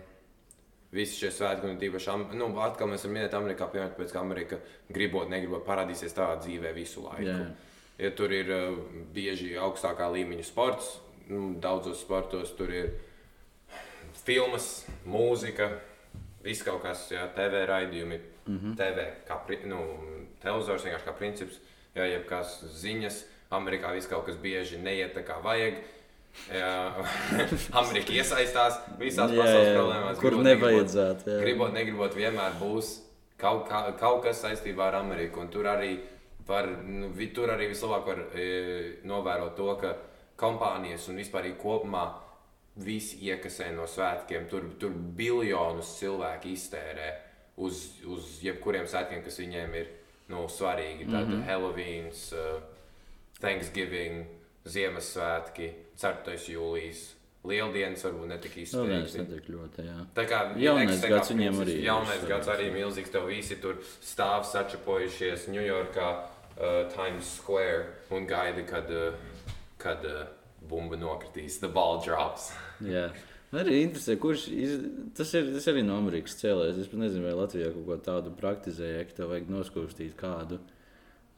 Visi šie svētki, un tīpaši, am- nu, atkal mēs varam minēt Amerikā, piemēram, tāpēc, ka Amerika gribot, negribot parādīsies tādā dzīvē visu laiku. Jā. Ja tur ir uh, bieži augstākā līmeņa sports, nu, daudzos sportos tur ir filmas, mūzika, viss kaut kas, jā, TV raidījumi, mm -hmm. TV, kā pri- nu, televizors vienkārši kā princips, jā, jebkas ziņas. Amerikā viss kaut kas bieži neiet tā kā vajag. Jā, Amerika iesaistās visās Jā, pasaules jā, problēmās. kur gribot, nevajadzētu, jā. Gribot, negribot, vienmēr būs kaut, kā, kaut kas saistībā ar Ameriku. Un tur arī, var, nu, tur arī vislabāk var e, novērot to, ka kompānijas un vispār kopumā visi iekasē no svētkiem. Tur, tur biljonus cilvēku iztērē uz, uz jebkuriem svētkiem, kas viņiem ir nu, svarīgi. Tad mm -hmm. Halloween, uh, Thanksgiving, Ziemassvētki, 4. jūlijas. Lieldienas varbūt netika jā. Tā kā Jaunais ekstra kā gads viņiem arī ir Jaunais gads arī jā. milzīgs. Tev visi tur stāv sačapojušies Ņujorkā, uh, Times Square un gaida, kad, uh, kad uh, bumba nokritīs. The ball drops. Jā. Man Arī interesē, kurš iz... tas, ir, tas arī no Amerikas cēlēs. Es pat nezinu, vai Latvijā kaut ko tādu praktizēja, ka tev vajag noskūpstīt kādu.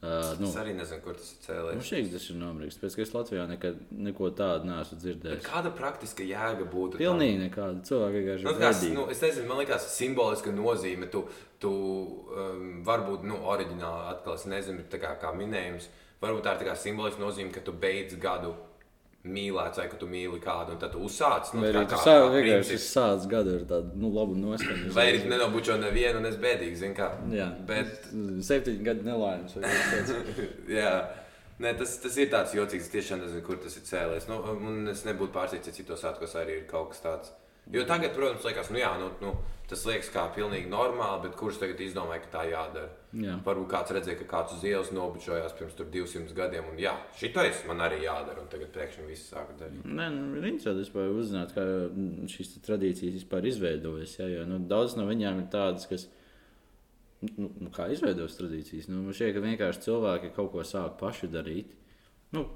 Uh, nu, Es arī nezinu, kur tas ir nu, cēlies. šeit tas ir no Amerikas. Pēc tam es Latvijā nekad neko tādu neesmu Bet dzirdējis. Kāda praktiska jēga būtu? tam? Pilnīgi nekāda. Cilvēki vienkārši Nu, vedīgi. nu, es nezinu, man liekas, simboliska nozīme. Tu, tu um, varbūt, nu, oriģināli atkal es nezinu, tā kā, kā minējums. Varbūt tā ir tā kā simboliska nozīme, ka tu beidz gadu mīlēt, vai ka tu mīli kādu, un tad tu uzsāc. Nu, Vai tā arī sāc kā vienkārši princips. sāc gadu ar tādu nu, labu noskaņu. Vai arī nenobučo nevienu, un es bēdīgi, zinu, kā. Jā, Bet, septiņi gadi nelaimes. jā. Nē, tas, tas ir tāds jocīgs. Tiešām nezinu, kur tas ir cēlies. Nu, un es nebūtu pārsteigts, ja citos svētkos arī ir kaut kas tāds. Jo tagad, protams, liekas, nu, jā, nu, nu, tas liekas kā pilnīgi normāli, bet kurš tagad izdomāja, ka tā jādara? Jā. Varbūt kāds redzēja, ka kāds uz ielas nobučojās pirms tur 200 gadiem, un jā, šitais man arī jādara, un tagad pēkšņi viss sāka darīt. Nē, nu, ir interesanti vispār uzzināt, kā šīs tradīcijas vispār izveidojas. Ja, jo, nu, daudz no viņām ir tādas, kas nu, nu, kā izveidojas tradīcijas. Nu, man šķiet, ka vienkārši cilvēki kaut ko sāk paši darīt. Nu,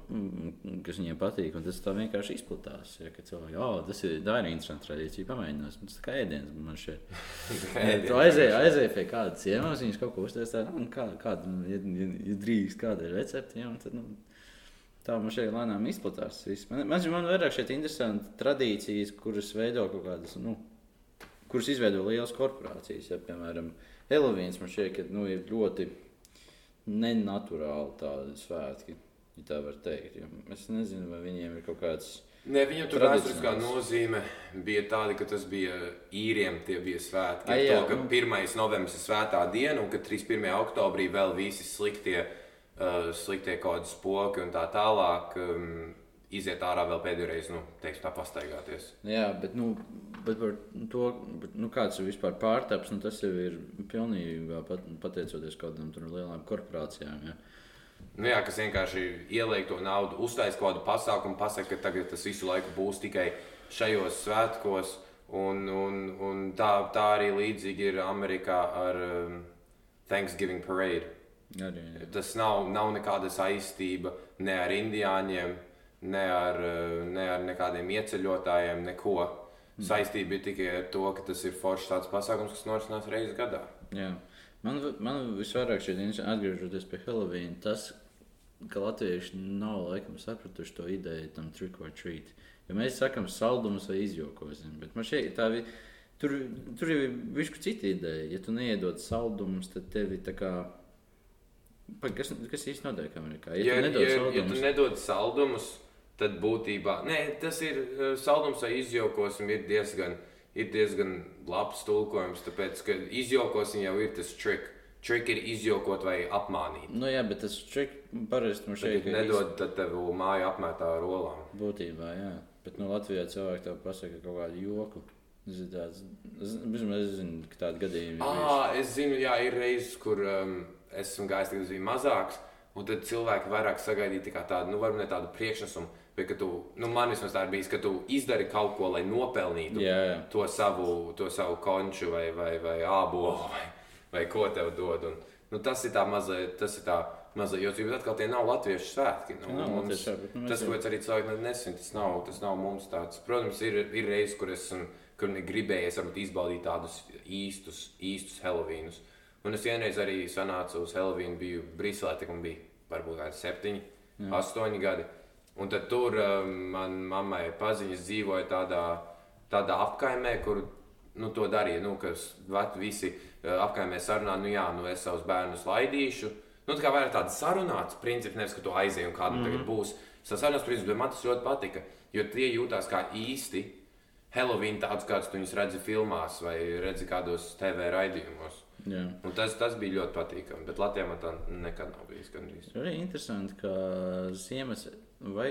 kas viņiem patīk, un tas tā vienkārši izplatās. Ja, ka cilvēki, oh, tas ir, tā ir interesanti tradīcija, pamēģinās. Tas tā kā ēdiens man šeit. Tu aizēji aizēj pie kādas ciemos, viņas kaut ko uztaisīja. Nu, kā, kāda, nu, ja, ja, ja drīkst, kāda ir recepte, ja, tad, nu, tā man šeit lēnām izplatās. viss. Man, man, man vairāk šeit interesanti tradīcijas, kuras veido kaut kādas, nu, kuras izveido lielas korporācijas. Ja, piemēram, Helovīns man šķiet, ka nu, ir ļoti nenaturāli tādi svētki, ja tā var teikt. Jo es nezinu, vai viņiem ir kaut kāds. Nē, viņam tur vēsturiskā nozīme bija tāda, ka tas bija īriem, tie bija svētki. Ai, jā, to, ka nu. 1. novembris ir svētā diena, un ka 31. oktobrī vēl visi sliktie, uh, sliktie kaut kādi spoki un tā tālāk um, iziet ārā vēl pēdējo reizi, nu, teiksim, tā pastaigāties. Jā, bet, nu, bet par to, bet, nu, kāds ir vispār pārtaps, nu, tas jau ir pilnībā pat, pateicoties kaut kādām tur lielām korporācijām. Ja. Nu, jā, kas vienkārši ieliek to naudu, uztaisīs kaut kādu pasākumu, pasakā, ka tagad tas visu laiku būs tikai šajos svētkos. Un, un, un tā, tā arī līdzīgi ir Amerikā ar um, Thanksgiving parade. Arī, jā. Tas nav, nav nekāda saistība ne ar indiāņiem, ne ar, uh, ne ar nekādiem ieceļotājiem, neko. Saistība ir tikai ar to, ka tas ir foršs tāds pasākums, kas norisinās reizes gadā. Jā. Man, man visvairāk šeit interesanti, atgriežoties pie Halloween, tas, ka latvieši nav laikam sapratuši to ideju tam trick or treat. Jo mēs sakām saldumus vai izjokosim, bet man šeit tā vi- tur, tur jau ir višku cita ideja. Ja tu neiedod saldumus, tad tevi tā kā. Pa, kas, kas īsti notiek Amerikā? Ja, Ja, tu nedod ja, ja saldumus, tu nedod saldumus, tad būtībā nē, tas ir uh, saldums vai izjokosim ir diezgan, ir diezgan labs tulkojums, tāpēc ka izjokosim jau ir tas trick. Trick ir izjokot vai apmānīt. nu jā, bet tas ček parasti mums šeit tu nedod, tad tev māja apmētā ar olām. Būtībā, jā. Bet no Latvijas cilvēki tev pasaka kaut kādu joku. Zini, tāds, es, vismaz es zinu, ka tādi gadījumi ir. Ah, es zinu, jā, ir reizes, kur um, esmu gājis, kad es biju mazāks. Un tad cilvēki vairāk sagaidīja tikai tādu, nu, varbūt ne tādu priekšnesumu, bet ka tu, nu, man vismaz tā ir bijis, ka tu izdari kaut ko, lai nopelnītu Jā, jā. to savu, to savu konču vai, vai, vai ābolu vai, vai ko tev dod. Un, nu, tas ir tā mazliet, tas ir tā mazliet, jo tur atkal tie nav latviešu svētki. Nu, Nav mums- svētki, nu, tas, ko es arī cilvēki nesinu, tas nav, tas nav mums tāds. Protams, ir, ir reizes, kur esmu kur ne gribējies varbūt, izbaudīt tādus īstus, īstus Helovīnus. Un es vienreiz arī sanācu uz Helovīnu, biju Briselē, tik man bija varbūt kādi septiņi, mm. astoņi gadi. Un tad tur um, man mammai paziņas dzīvoja tādā, tādā apkaimē, kur nu, to darīja. Nu, visi apkaimē sarunā, nu jā, nu es savus bērnus laidīšu. Nu, tā kā vairāk tāds sarunāts princips, nevis ka tu aizēji un kādam mm -hmm. tagad būs. Tas sarunāts princips, bet man tas ļoti patika, jo tie jūtās kā īsti Halloween tāds, kāds tu viņus redzi filmās vai redzi kādos TV raidījumos. Tas, tas bija ļoti patīkami, bet Latvijā man tā nekad nav bijis. Gandrīz. Ir arī interesanti, ka Ziemas vai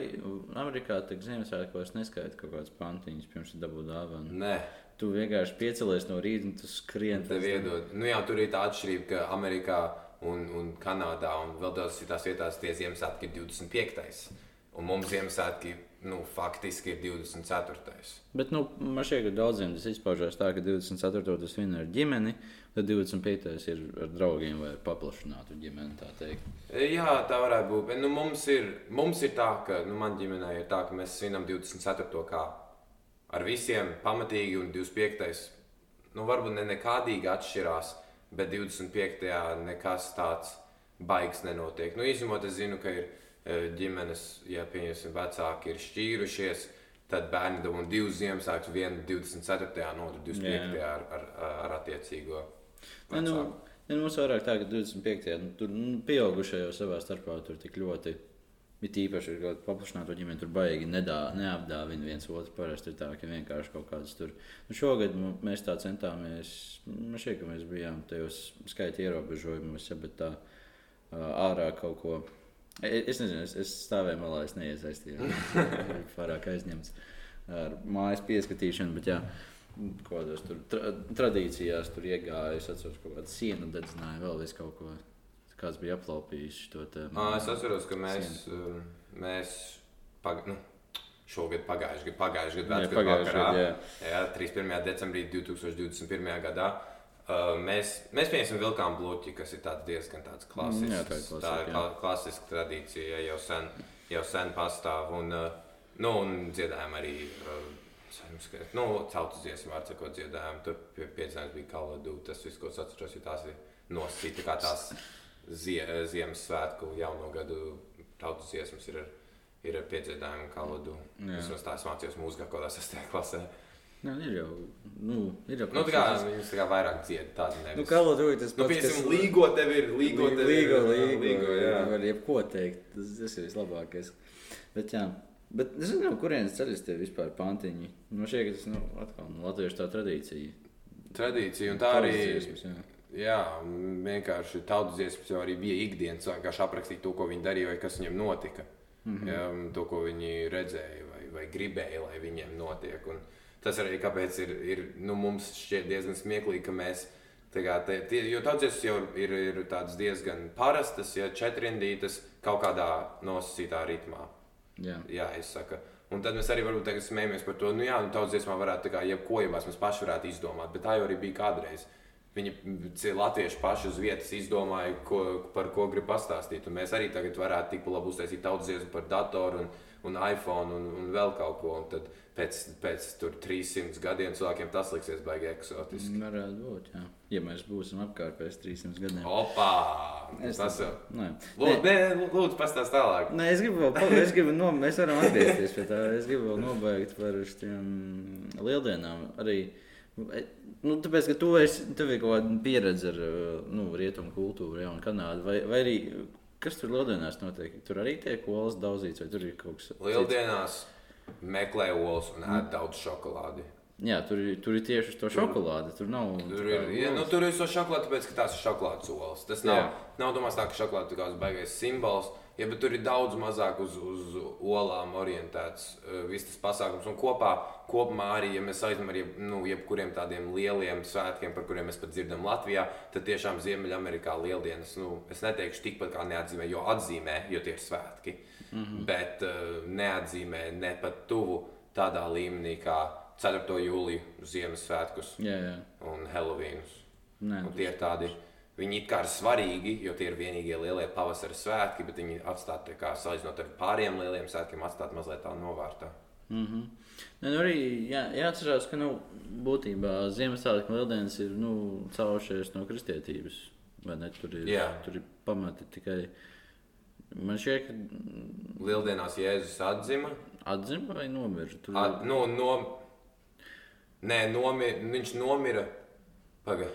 Amerikā tā Ziemassvētkos neskaita kaut kādas pantiņas pirms tu dabū dāvanu. Nē, Tu vienkārši piecelies no rīta un tu skrien. tev iedod. Nu, jā, tur ir tā atšķirība, ka Amerikā un, un Kanādā un vēl tādās citās vietās tie Ziemassvētki ir 25. Un mums Ziemassvētki nu, faktiski ir 24. Bet nu, man šķiet, ka daudziem tas izpaužās tā, ka 24. tas vien ir ar ģimeni, tad 25. ir ar draugiem vai paplašinātu ģimeni. tā teikt. Jā, tā varētu būt. Bet, nu, mums, ir, mums ir tā, ka nu, manā ģimenē ir tā, ka mēs svinam 24. kā ar visiem pamatīgi, un 25. Nu, varbūt ne nekādīgi atšķirās, bet 25. nekas tāds baigs nenotiek. Nu, izņemot, es zinu, ka ir e, ģimenes, ja pieņemsim, vecāki ir šķīrušies. Tad bērni dabū divus Ziemassvētkus, vienu 24. un otru 25. Jā. ar, ar, ar attiecīgo. Ne, nu, ne, mums vairāk tā, ka 25. Nu, tur nu, pieaugušie jau savā starpā tur tik ļoti. Ir īpaši, ka paplašināto ģimeni tur baigi nedā, neapdāvina viens otru. Parasti ir tā, ka vienkārši kaut kādas tur. Nu, šogad mēs tā centāmies, man šķiet, ka mēs bijām tajos skaita ierobežojumos, ja, bet tā ārā kaut ko. Es nezinu, es, es stāvēju malā, es neiesaistījos. Pārāk aizņemts ar mājas pieskatīšanu, bet jā, kādos tur tra tradīcijās tur iegāju. Es atceros, ka kaut kāda siena dedzināja, vēl vis kaut ko. Kāds bija aplaupījis to. Ā, Es atceros, ka mēs, um, mēs pag, nu, šogad pagājušajā gadā, pagājušajā gadā, pagājušajā gadā, jā, 31. decembrī 2021. gadā. Uh, mēs, mēs pieņemsim vilkām bloķi, kas ir tāds diezgan tāds klasisks. Mm, jā, tā ir klasika, tā ir kla klasiska tradīcija, jau sen, jau sen pastāv. Un, uh, nu, un dziedājām arī uh, nu, tautas dziesmu, var sakot, dziedājām. Tur pie, piedzinājums bija Kaladu. Tas viss, ko es atceros, ir tās nosīta kā tās zie, Ziemassvētku jauno gadu tautas dziesmas ir ar, ir ar. Vismaz tā es mācījos mūzikā, kaut kādā sastajā klasē. Nē, ir jau. Nu, ir jau Nu, tā kā viņas tā kā vairāk dzied tādu nevis. Nu, kā tur tas Nu, piemēram, līgo tev ir, līgo tev ir. līgo, jā, līgo, līgo, jā. Var jebko teikt. Tas, tas ir vislabākais. Bet, jā. Bet es nezinu, no kurienes ceļas tie vispār pantiņi. Šķiet, ka tas nu, atkal nu, latviešu tā tradīcija. Tradīcija, un tā arī dziesmas, jā. Jā, vienkārši tautas dziesmas jau arī bija ikdienas. Vienkārši aprakstīt to, ko viņi darīja, vai kas viņiem notika. Mm. -hmm. jā, to, ko viņi redzēja, vai, vai gribēja, lai viņiem notiek. Un tas arī kāpēc ir, ir nu, mums šķiet diezgan smieklīgi, ka mēs kā, tie, tie, jo daudzies jau ir, ir tādas diezgan parastas, ja četrindītas kaut kādā nosacītā ritmā. Jā. Jā, es saku. Un tad mēs arī varbūt smējamies par to, nu jā, nu daudz dziesmām varētu tā kā jebko jau mēs paši varētu izdomāt, bet tā jau arī bija kādreiz. Viņi latvieši paši uz vietas izdomāja, ko, par ko grib pastāstīt. Un mēs arī tagad varētu tik labi uztaisīt tautas dziesmu par datoru un, un iPhone un, un vēl kaut ko. Un tad pēc, pēc tur 300 gadiem cilvēkiem tas liksies baigi eksotiski. Varētu būt, jā. Ja mēs būsim apkārt pēc 300 gadiem. Opā! Es Tas jau. Nē. Lūdzu, nē, lūdzu pastāst tālāk. Nē, es gribu vēl, es gribu, no, mēs varam atgriezties pie tā. Es gribu vēl nobeigt par šiem lieldienām. Arī, nu, tāpēc, ka tu esi, tev ir kaut kāda pieredze ar nu, rietumu kultūru, ja, un Kanādu. Vai, vai arī, kas tur lieldienās notiek? Tur arī tiek olas daudzīts, vai tur ir kaut kas Lieldienās meklē olas un ēd daudz šokolādi. Jā, tur, tur ir tieši uz to šokolādi. Tur nav. Tur ir, ja, nu, tur ir so šokolāde, tāpēc, ka tās ir šokolādes olas. Tas nav, Jā. nav domāts tā, ka šokolāde ir kāds baigais simbols, ja, bet tur ir daudz mazāk uz, uz olām orientēts uh, viss tas pasākums. Un kopā, kopumā arī, ja mēs aizņemam ar jeb, nu, jebkuriem tādiem lieliem svētkiem, par kuriem mēs pat dzirdam Latvijā, tad tiešām Ziemeļamerikā lieldienas, nu, es neteikšu tikpat kā neatzīmē, jo atzīmē, jo tie ir svētki. Mm -hmm. Bet uh, neatzīmē ne pat tuvu tādā līmenī kā 4. jūlija Ziemassvētkus Jā, jā. un Helovīnus. Nē, tie ir tādi, viņi it kā ir svarīgi, jo tie ir vienīgie lielie pavasara svētki, bet viņi atstāti, kā salīdzinot ar pāriem lieliem svētkiem, atstāti mazliet tā novārtā. Mm -hmm. Ne, nu arī jā, jāatcerās, ka nu, būtībā Ziemassvētku lieldienas ir nu, caurušies no kristietības. ne? Tur ir, Jā. tur ir pamati tikai. Man šķiet, ka Lieldienās Jēzus atzima. atzima vai nomira. Tur At, nu, no, nē, nomir, viņš nomira. Paga.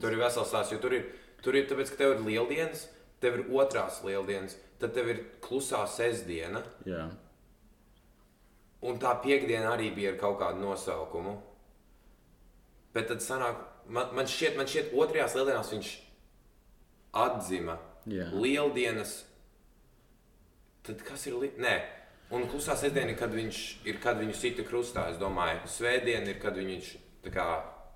Tur ir vesels stāsts, jo tur ir, tur ir tāpēc, ka tev ir lieldienas, tev ir otrās lieldienas, tad tev ir klusā sestdiena. jā, Un tā piekdiena arī bija ar kaut kādu nosaukumu. Bet tad sanāk, man, man šķiet, man šķiet, otrajās lieldienās viņš atzima Jā. lieldienas. Tad kas ir? Li... Nē, un klusā sestdiena ir, kad viņš ir, kad viņu sita krustā. Es domāju, svētdiena ir, kad viņš kā,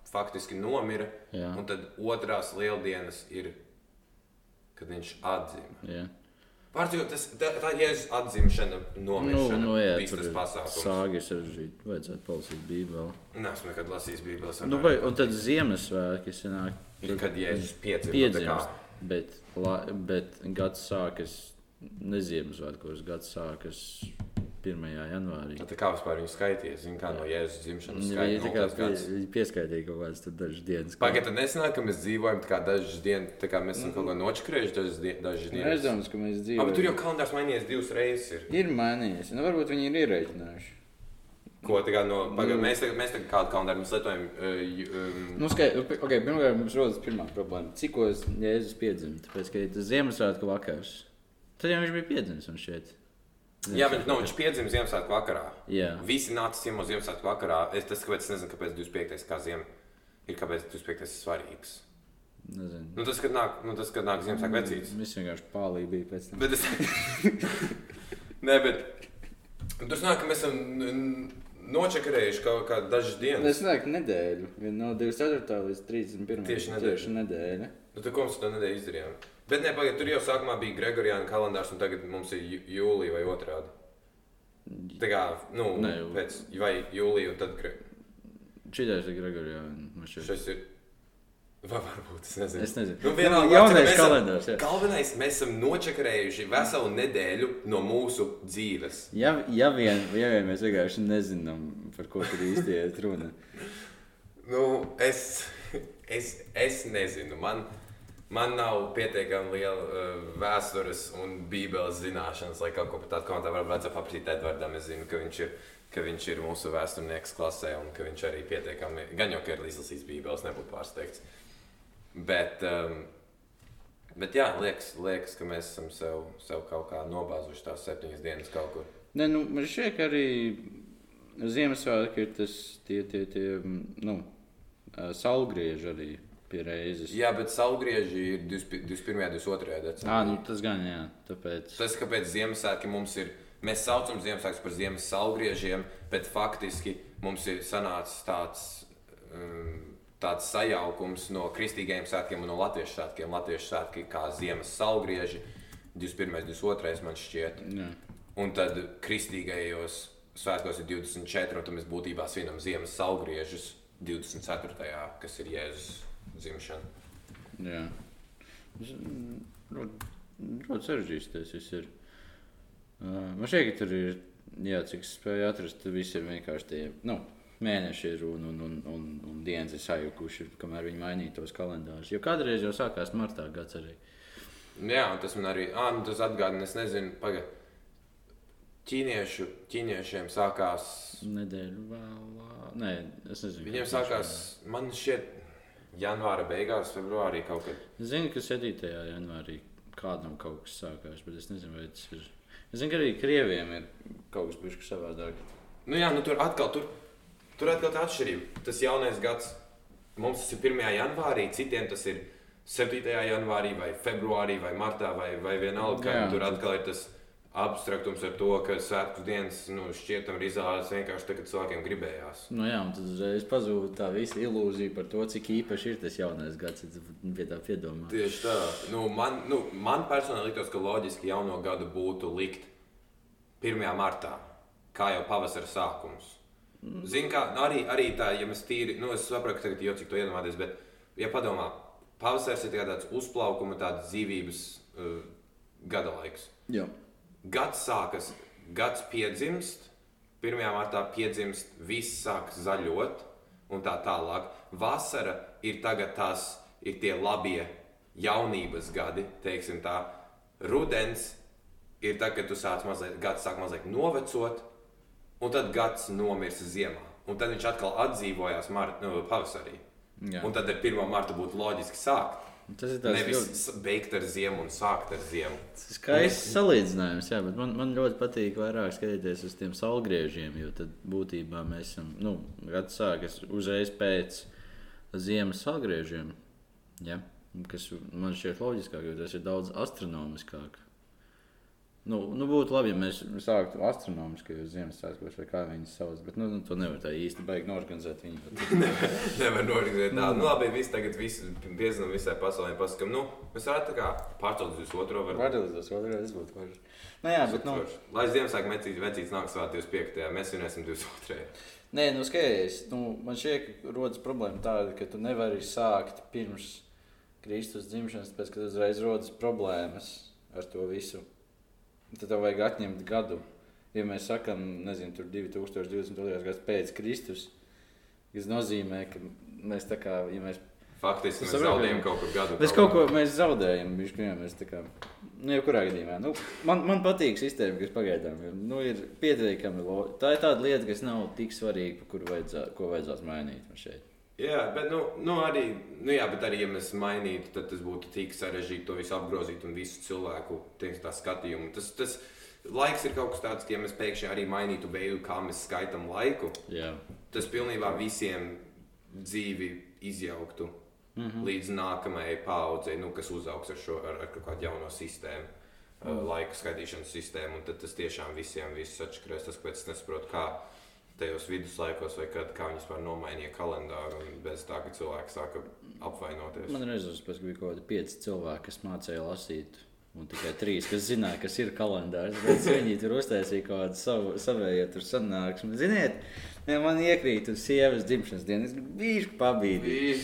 faktiski nomira. Jā. Un tad otrās lieldienas ir, kad viņš atzima. jā. Pārcīmēt, tas tā, tā Jēzus atzimšana, Nu, nomiršana, nu, jā, viss tas pasākums. sāgi sarežģīti. Vajadzētu palasīt Bībeli. Nē, esmu nekad lasījis Bībeles. Nu, vai, un tad Ziemassvētki sanāk. Ir, kad Jēzus. Piedzimst, bet, la, bet gads sākas ne Ziemassvētkos, gads sākas 1. janvārī. Tā kā vispār viņi skaities, zina, kā no Jēzus dzimšanas Viņi tā kā skaitīja. pie, pieskaitīja kaut kādas dažas dienas. Pagaidiet, tad nesanāk, ka mēs dzīvojam tā kā dažas dienas, tā kā mēs esam kaut ko nočakrējuši dažas, die, dažas Es dienas. domāju, ka mēs Ah, bet dzīvojam. tur jau kalendārs mainījies divas reizes. Ir. ir mainījies. Nu, varbūt viņi ir ierēķinājuši. Ko tā kā no, pagaidiet, mēs, tagad- mēs tagad kādu kalendāru mēs lietojam. Uh, um, Nu, skai, okay, pirmkārt, mums rodas pirmā problēma. Cikos Jēzus piedzima? Tāpēc, ka tas Ziemassvētku vakars. Tad jau viņš bija piedzimis un šeit. jā, bet nu, viņš piedzima Ziemassvētku vakarā. Jā. Visi nāca ciemos Ziemassvētku vakarā. Es, tas, kāpēc, es nezinu, kāpēc 25. kā ziem ir, kāpēc 25. ir svarīgs. Nezinu. Nu, tas, kad nāk, nu, tas, kad nāk Ziemassvētku vecītis. Viss vienkārši pālīgi bija pēc tam. Bet es. Nē, bet. Tur nāk, ka mēs esam nočakarējuši kaut kādu dažas dienas. Es domāju, ka nedēļu. Vien No 24. līdz 31. Tieši nedēļa. Tieši nedēļa. Nu, tad, ko mēs to nedēļu izdarījām? Bet, nē, pagaidiet, tur jau sākumā bija Gregorijāna kalendārs, un tagad mums ir jū- jūlija vai otrādi. Tā kā, nu, Nē, jū- pēc vai jūlija, un tad gre... Šitais ir Gregorijā. šis ir. Vai varbūt es nezinu. Es nezinu. Nu, vienalga, jaunais esam- kalendārs, jā. Galvenais, mēs esam nočakarējuši veselu nedēļu no mūsu dzīves. Ja, ja, vien, ja vien mēs vienkārši nezinām, par ko tur īsti ir runa. Nu, es, es, es nezinu. Man, man nav pietiekami liela uh, vēstures un bībeles zināšanas, lai kaut ko par tādu komentāru varētu vajadzētu paprasīt Edvardam. Es zinu, ka viņš ir. Ka viņš ir mūsu vēsturnieks klasē, un ka viņš arī pietiekami, gan jau ka ir izlasījis Bībeles, nebūtu pārsteigts. Bet, um, bet jā, liekas, liekas, ka mēs esam sev, sev kaut kā nobāzuši tās septiņas dienas kaut kur. Nē, nu, man šķiet, ka arī Ziemassvētki ir tas tie, tie, tie nu, ā, saulgrieži arī pie reizes. Jā, bet saulgrieži ir 21. un 22. decembrī. Ā, nu, tas gan jā, tāpēc. Tas, kāpēc Ziemassvētki mums ir, mēs saucam Ziemassvētkus par Ziemassvētku saulgriežiem, bet faktiski mums ir sanācis tāds um, tāds sajaukums no kristīgajiem svētkiem un no latviešu svētkiem. Latviešu svētki kā ziemas salgrieži, 21. 22. man šķiet. Jā. Un tad kristīgajos svētkos ir 24, un tad mēs būtībā svinam ziemas salgriežus 24. kas ir Jēzus dzimšana. Jā. Mm, Ļoti, sarežģīts tas ir. Man ka tur ir, jā, cik es spēju atrast, ir vienkārši tie, nu, mēneši ir un, un, un, un, un dienas ir sajukuši, kamēr viņi mainīja tos kalendārus. Jo kādreiz jau sākās martā gads arī. Jā, tas man arī ah, nu, tas atgādina, es nezinu, pagaidi. Ķīniešu, ķīniešiem sākās. Nedēļu vēlāk. Nē, es nezinu. Viņiem sākās, man šķiet, janvāra beigās, februārī kaut kad. Es zinu, ka 7. janvārī kādam kaut kas sākās, bet es nezinu, vai tas ir. Es zinu, ka arī krieviem ir kaut kas bijis savādāk. Nu jā, nu tur atkal, tur, tur atkal tā atšķirība. Tas jaunais gads, mums tas ir 1. janvārī, citiem tas ir 7. janvārī, vai februārī, vai martā, vai, vai vienalga. Jā. kā Tur atkal ir tas abstraktums ar to, ka svētku dienas nu, šķietam izrādās vienkārši tagad cilvēkiem gribējās. Nu, jā, un tad uzreiz pazūd tā visa ilūzija par to, cik īpaši ir tas jaunais gads. Es pie tā piedomāju. Tieši tā. Nu, man, nu, man personīgi liktos, ka loģiski jauno gadu būtu likt 1. martā, kā jau pavasara sākums. Ziniet, kā nu, arī, arī tā, ja mēs tīri, nu, es saprotu, ka tagad jau cik to iedomāties, bet, ja padomā, pavasaris ir tikai tāds uzplaukuma, tāds dzīvības uh, gada laiks. Jā. Gads sākas, gads piedzimst, 1. martā piedzimst, viss sāk zaļot un tā tālāk. Vasara ir tagad tās, ir tie labie jaunības gadi, teiksim tā. Rudens ir tad, kad tu sāc mazliet, gads sāk mazliet novecot, un tad gads nomirst ziemā. Un tad viņš atkal atdzīvojās mart, nu, pavasarī. Jā. Un tad ar 1. martu būtu loģiski sākt. Tas ir tāds Nevis ļoti beigt ar ziemu un sākt ar ziemu. skaists salīdzinājums, jā, bet man, man ļoti patīk vairāk skatīties uz tiem saulgriežiem, jo tad būtībā mēs esam, nu, gads sākas uzreiz pēc ziemas saulgriežiem, ja? kas man šķiet loģiskāk, jo tas ir daudz astronomiskāk. Nu, nu, būtu labi, ja mēs sāktu astronomiskajos Ziemassvētkos, vai kā viņas sauc. Bet nu, nu, to nevar tā īsti baigi norganizēt. Viņi Nevar norganizēt tādu. Nu, labi, viss tagad piezinām visai pasaulē. Pasakām, nu, mēs varētu tā kā pārcelt uz otro varu. Pārdalītos otrreiz būtu forši. Nu, jā, bet, nu, Lai Ziemassvētku vecīts, vecīts nāk svāt 25. mēs svinēsim 22. Nē, nu skaties, nu, man šķiet, ka rodas problēma tāda, ka tu nevari sākt pirms Kristus dzimšanas, pēc tam uzreiz rodas problēmas ar to visu. Tad tev vajag atņemt gadu. Ja mēs sakām, nezinu, tur 2022. gads pēc Kristus, tas nozīmē, ka mēs tā kā, ja mēs, Faktiski mēs saprotu, zaudējam kaut kur gadu. mēs kaut ko mēs zaudējam, viņš kā mēs tā kā, nu, jebkurā gadījumā. Nu, man, man patīk sistēma, kas pagaidām ir, nu, ir pietiekami, lo... tā ir tāda lieta, kas nav tik svarīga, kuru vajadzā, ko vajadzētu mainīt šeit. Jā, bet nu, nu arī, nu jā, bet arī, ja mēs mainītu, tad tas būtu tik sarežģīti to visu apgrozīt un visu cilvēku teiksim, tā skatījumu. Tas, tas laiks ir kaut kas tāds, ka ja mēs pēkšņi arī mainītu veidu, kā mēs skaitām laiku, Jā. tas pilnībā visiem dzīvi izjauktu mm -hmm. līdz nākamajai paudzei, nu, kas uzaugs ar, šo, ar, ar kaut kādu jaunu sistēmu. Mm. Laika skaitīšanas sistēmu, un tad tas tiešām visiem viss atšķirās. Tas, kāpēc es nesaprotu, kā tajos viduslaikos, vai kad kā viņi vispār nomainīja kalendāru, un bez tā, ka cilvēki sāka apvainoties. Man reizes pēc bija kaut kādi pieci cilvēki, kas mācīja lasīt. Un tikai trīs, kas zināja, kas ir kalendārs. Viņi tur uztaisīja kaut kādu savu savēju tur sanāksmi. Ziniet, ja man iekrīt uz sievas dzimšanas dienu, es biju pabīdīju.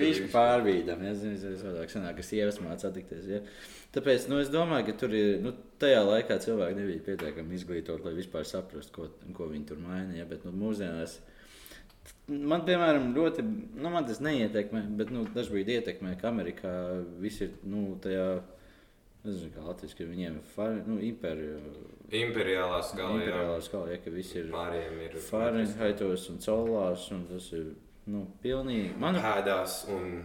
Viņš pārbīdām, ja zinu, es savādāk sanāk, ka sievas mācās attikties. Ja? Tāpēc nu, es domāju, ka tur ir, nu, tajā laikā cilvēki nebija pietiekami izglītoti, lai vispār saprastu, ko, ko viņi tur maina. Ja? Bet nu, mūsdienās man, piemēram, ļoti, nu, man tas neietekmē, bet nu, dažkārt ietekmē, ka Amerikā viss ir nu, tajā. Nezinu, kā Latvijas, ka viņiem ir nu, imperi, Imperiālā skala, imperiālā skala, ja, ka viss ir Fahrenheitos un Celsius, un tas ir nu, pilnīgi. Man, pēdās un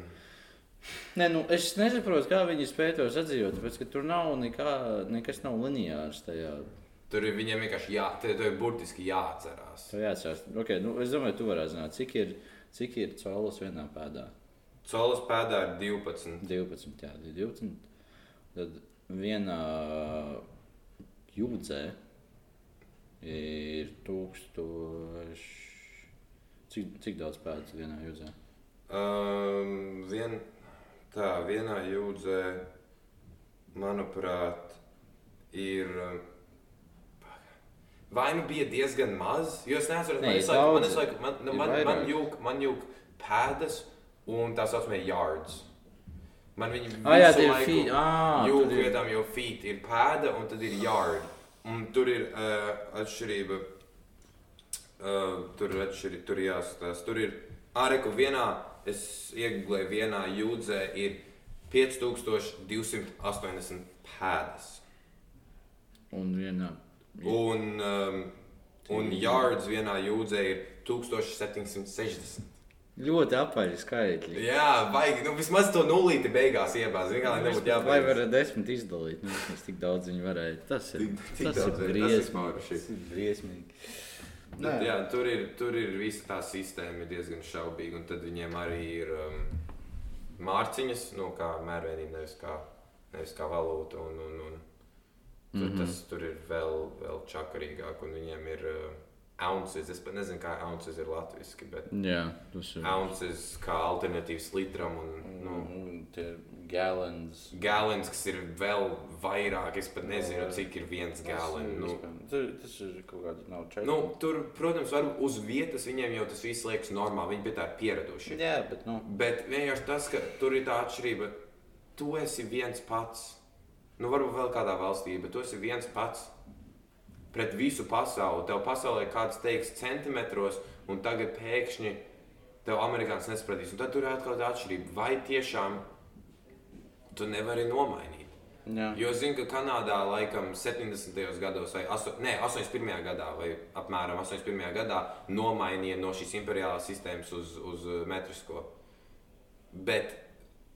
Nē, nu, es nesaprotu, kā viņi spēj to sadzīvot, tāpēc ka tur nav nekā, nekas nav lineārs tajā. tur ir viņiem vienkārši jā, te, te burtiski jāatcerās. Tā jāatcerās. Okay, nu, es domāju, tu varētu zināt, cik ir, cik ir caulas vienā pēdā. Solis pēdā ir 12. 12, jā, 12. Tad vienā jūdzē ir tūkstoši. Cik, cik daudz pēdas vienā jūdzē? Um, vien, tā, vienā jūdzē, manuprāt, ir. Vai nu bija diezgan maz, jo es Nē, man ir visu laiku- man man- man- man jūg pēdas un tā saucamie yards. Man viņi Ah, jā, visu ir laiku feet. Ah, jūg ir- vietām, jo feet ir pēda un tad ir yard. Un tur ir uh, atšķirība. Uh, tur ir atšķirība, tur jāskatās. Tur ir ārēku vienā, es iegūlēju vienā jūdzē, ir 5280 pēdas. Un vienā. Un, um, un yards vienā jūdzē ir 1760. Ļoti apaļi skaitļi. Jā, vajag nu, vismaz to nulīti beigās iebāzt. Vienkārši lai nebūtu Vai jābeidz. varētu desmit izdalīt? Nu, vismaz tik daudz viņi varēja. Tas ir, Tik- tik tas ir briesmīgi. Tas ir briesmīgi. Bet, jā, tur ir, tur ir visa tā sistēma diezgan šaubīga. Un tad viņiem arī ir um, mārciņas, nu, kā mērvienība, nevis kā, nevis kā valūta. Un, un, un, tur, mm -hmm. Tas tur ir vēl, vēl čakarīgāk. Un viņiem ir uh, ounces. Es pat nezinu, kā ounces ir latviešu, bet Jā, tas ir. ounces kā alternatīvs litram. Un, nu, tie ir gallons. Gallons, kas ir vēl vairāk, es pat nezinu, cik ir viens gallons. Nu, tas ir kaut kāds nav četri. nu, tur, protams, var uz vietas viņiem jau tas viss liekas normāli. Viņi pie tā ir pieraduši. Jā, bet nu, Bet vienkārši tas, ka tur ir tā atšķirība, tu esi viens pats. Nu, varbūt vēl kādā valstī, bet tu esi viens pats pret visu pasauli. Tev pasaulē kāds teiks centimetros, un tagad pēkšņi tev amerikānis nesapratīs. Un tad tur ir atkal tā atšķirība. Vai tiešām tu nevari nomainīt? jā. Jo zinu, ka Kanādā laikam 70. gados, vai aso, ne, 81. gadā, vai apmēram 81. gadā nomainīja no šīs imperiālās sistēmas uz, uz uh, metrisko. Bet,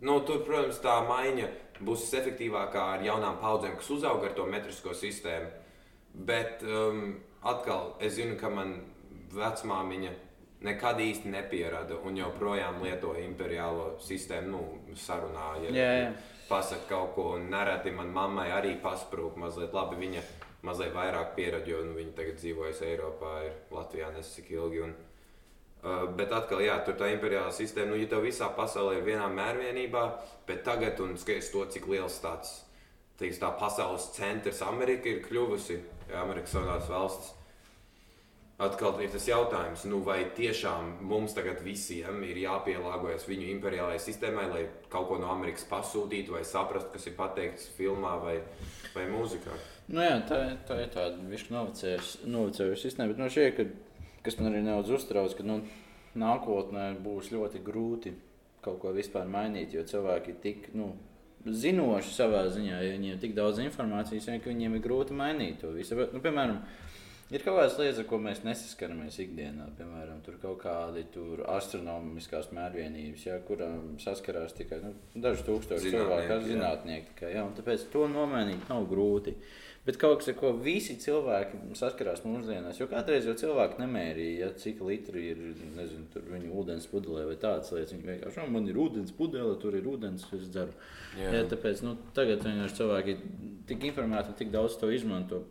nu, tur, protams, tā maiņa būs efektīvākā ar jaunām paudzēm, kas uzauga ar to metrisko sistēmu. Bet um, atkal, es zinu, ka man vecmāmiņa nekad īsti nepierada un joprojām lieto imperiālo sistēmu, nu, sarunā. Ja, Jā, jā. pasakā kaut ko, un nereti man mammai arī pasprūk mazliet. Labi, viņa mazliet vairāk pierada, jo nu, viņa tagad dzīvojas Eiropā, ir Latvijā nesis cik ilgi. Un, uh, bet atkal, jā, tur tā imperiālā sistēma, nu, ja tev visā pasaulē ir vienā mērvienībā, bet tagad, un skaties to, cik liels tāds teiks, tā pasaules centrs Amerika ir kļuvusi, Amerikas Savienotās valstis. Atkal ir tas jautājums, nu, vai tiešām mums tagad visiem ir jāpielāgojas viņu imperiālajai sistēmai, lai kaut ko no Amerikas pasūtītu, vai saprastu, kas ir pateikts filmā vai, vai mūzikā. Nu, jā, tā, tā ir tāda višķi novecējuša sistēma. Bet no šie, ka, kas man arī nedaudz uztrauc, ka nu, nākotnē būs ļoti grūti kaut ko vispār mainīt, jo cilvēki ir tik nu, zinoši savā ziņā, ja viņiem ir tik daudz informācijas, ka viņiem ir grūti mainīt to visu. Nu, piemēram, Ir kaut kādas lietas, ar ko mēs nesaskaramies ikdienā. Piemēram, tur kaut kādi tur astronomiskās mērvienības, ja, kurām saskarās tikai nu, daži tūkstoši cilvēku, jā. zinātnieki. Tikai, ja, un tāpēc to nomainīt nav grūti. Bet kaut kas, ar ko visi cilvēki saskarās mūsdienās, jo kādreiz jau cilvēki nemērīja, ja, cik litri ir nezinu, viņu ūdens pudelē vai tādas lietas. Viņi vienkārši, "O, man ir ūdens pudele, tur ir ūdens, es dzeru. Jā. Jā, tāpēc nu, tagad cilvēki ir tik informēti tik daudz to izmanto,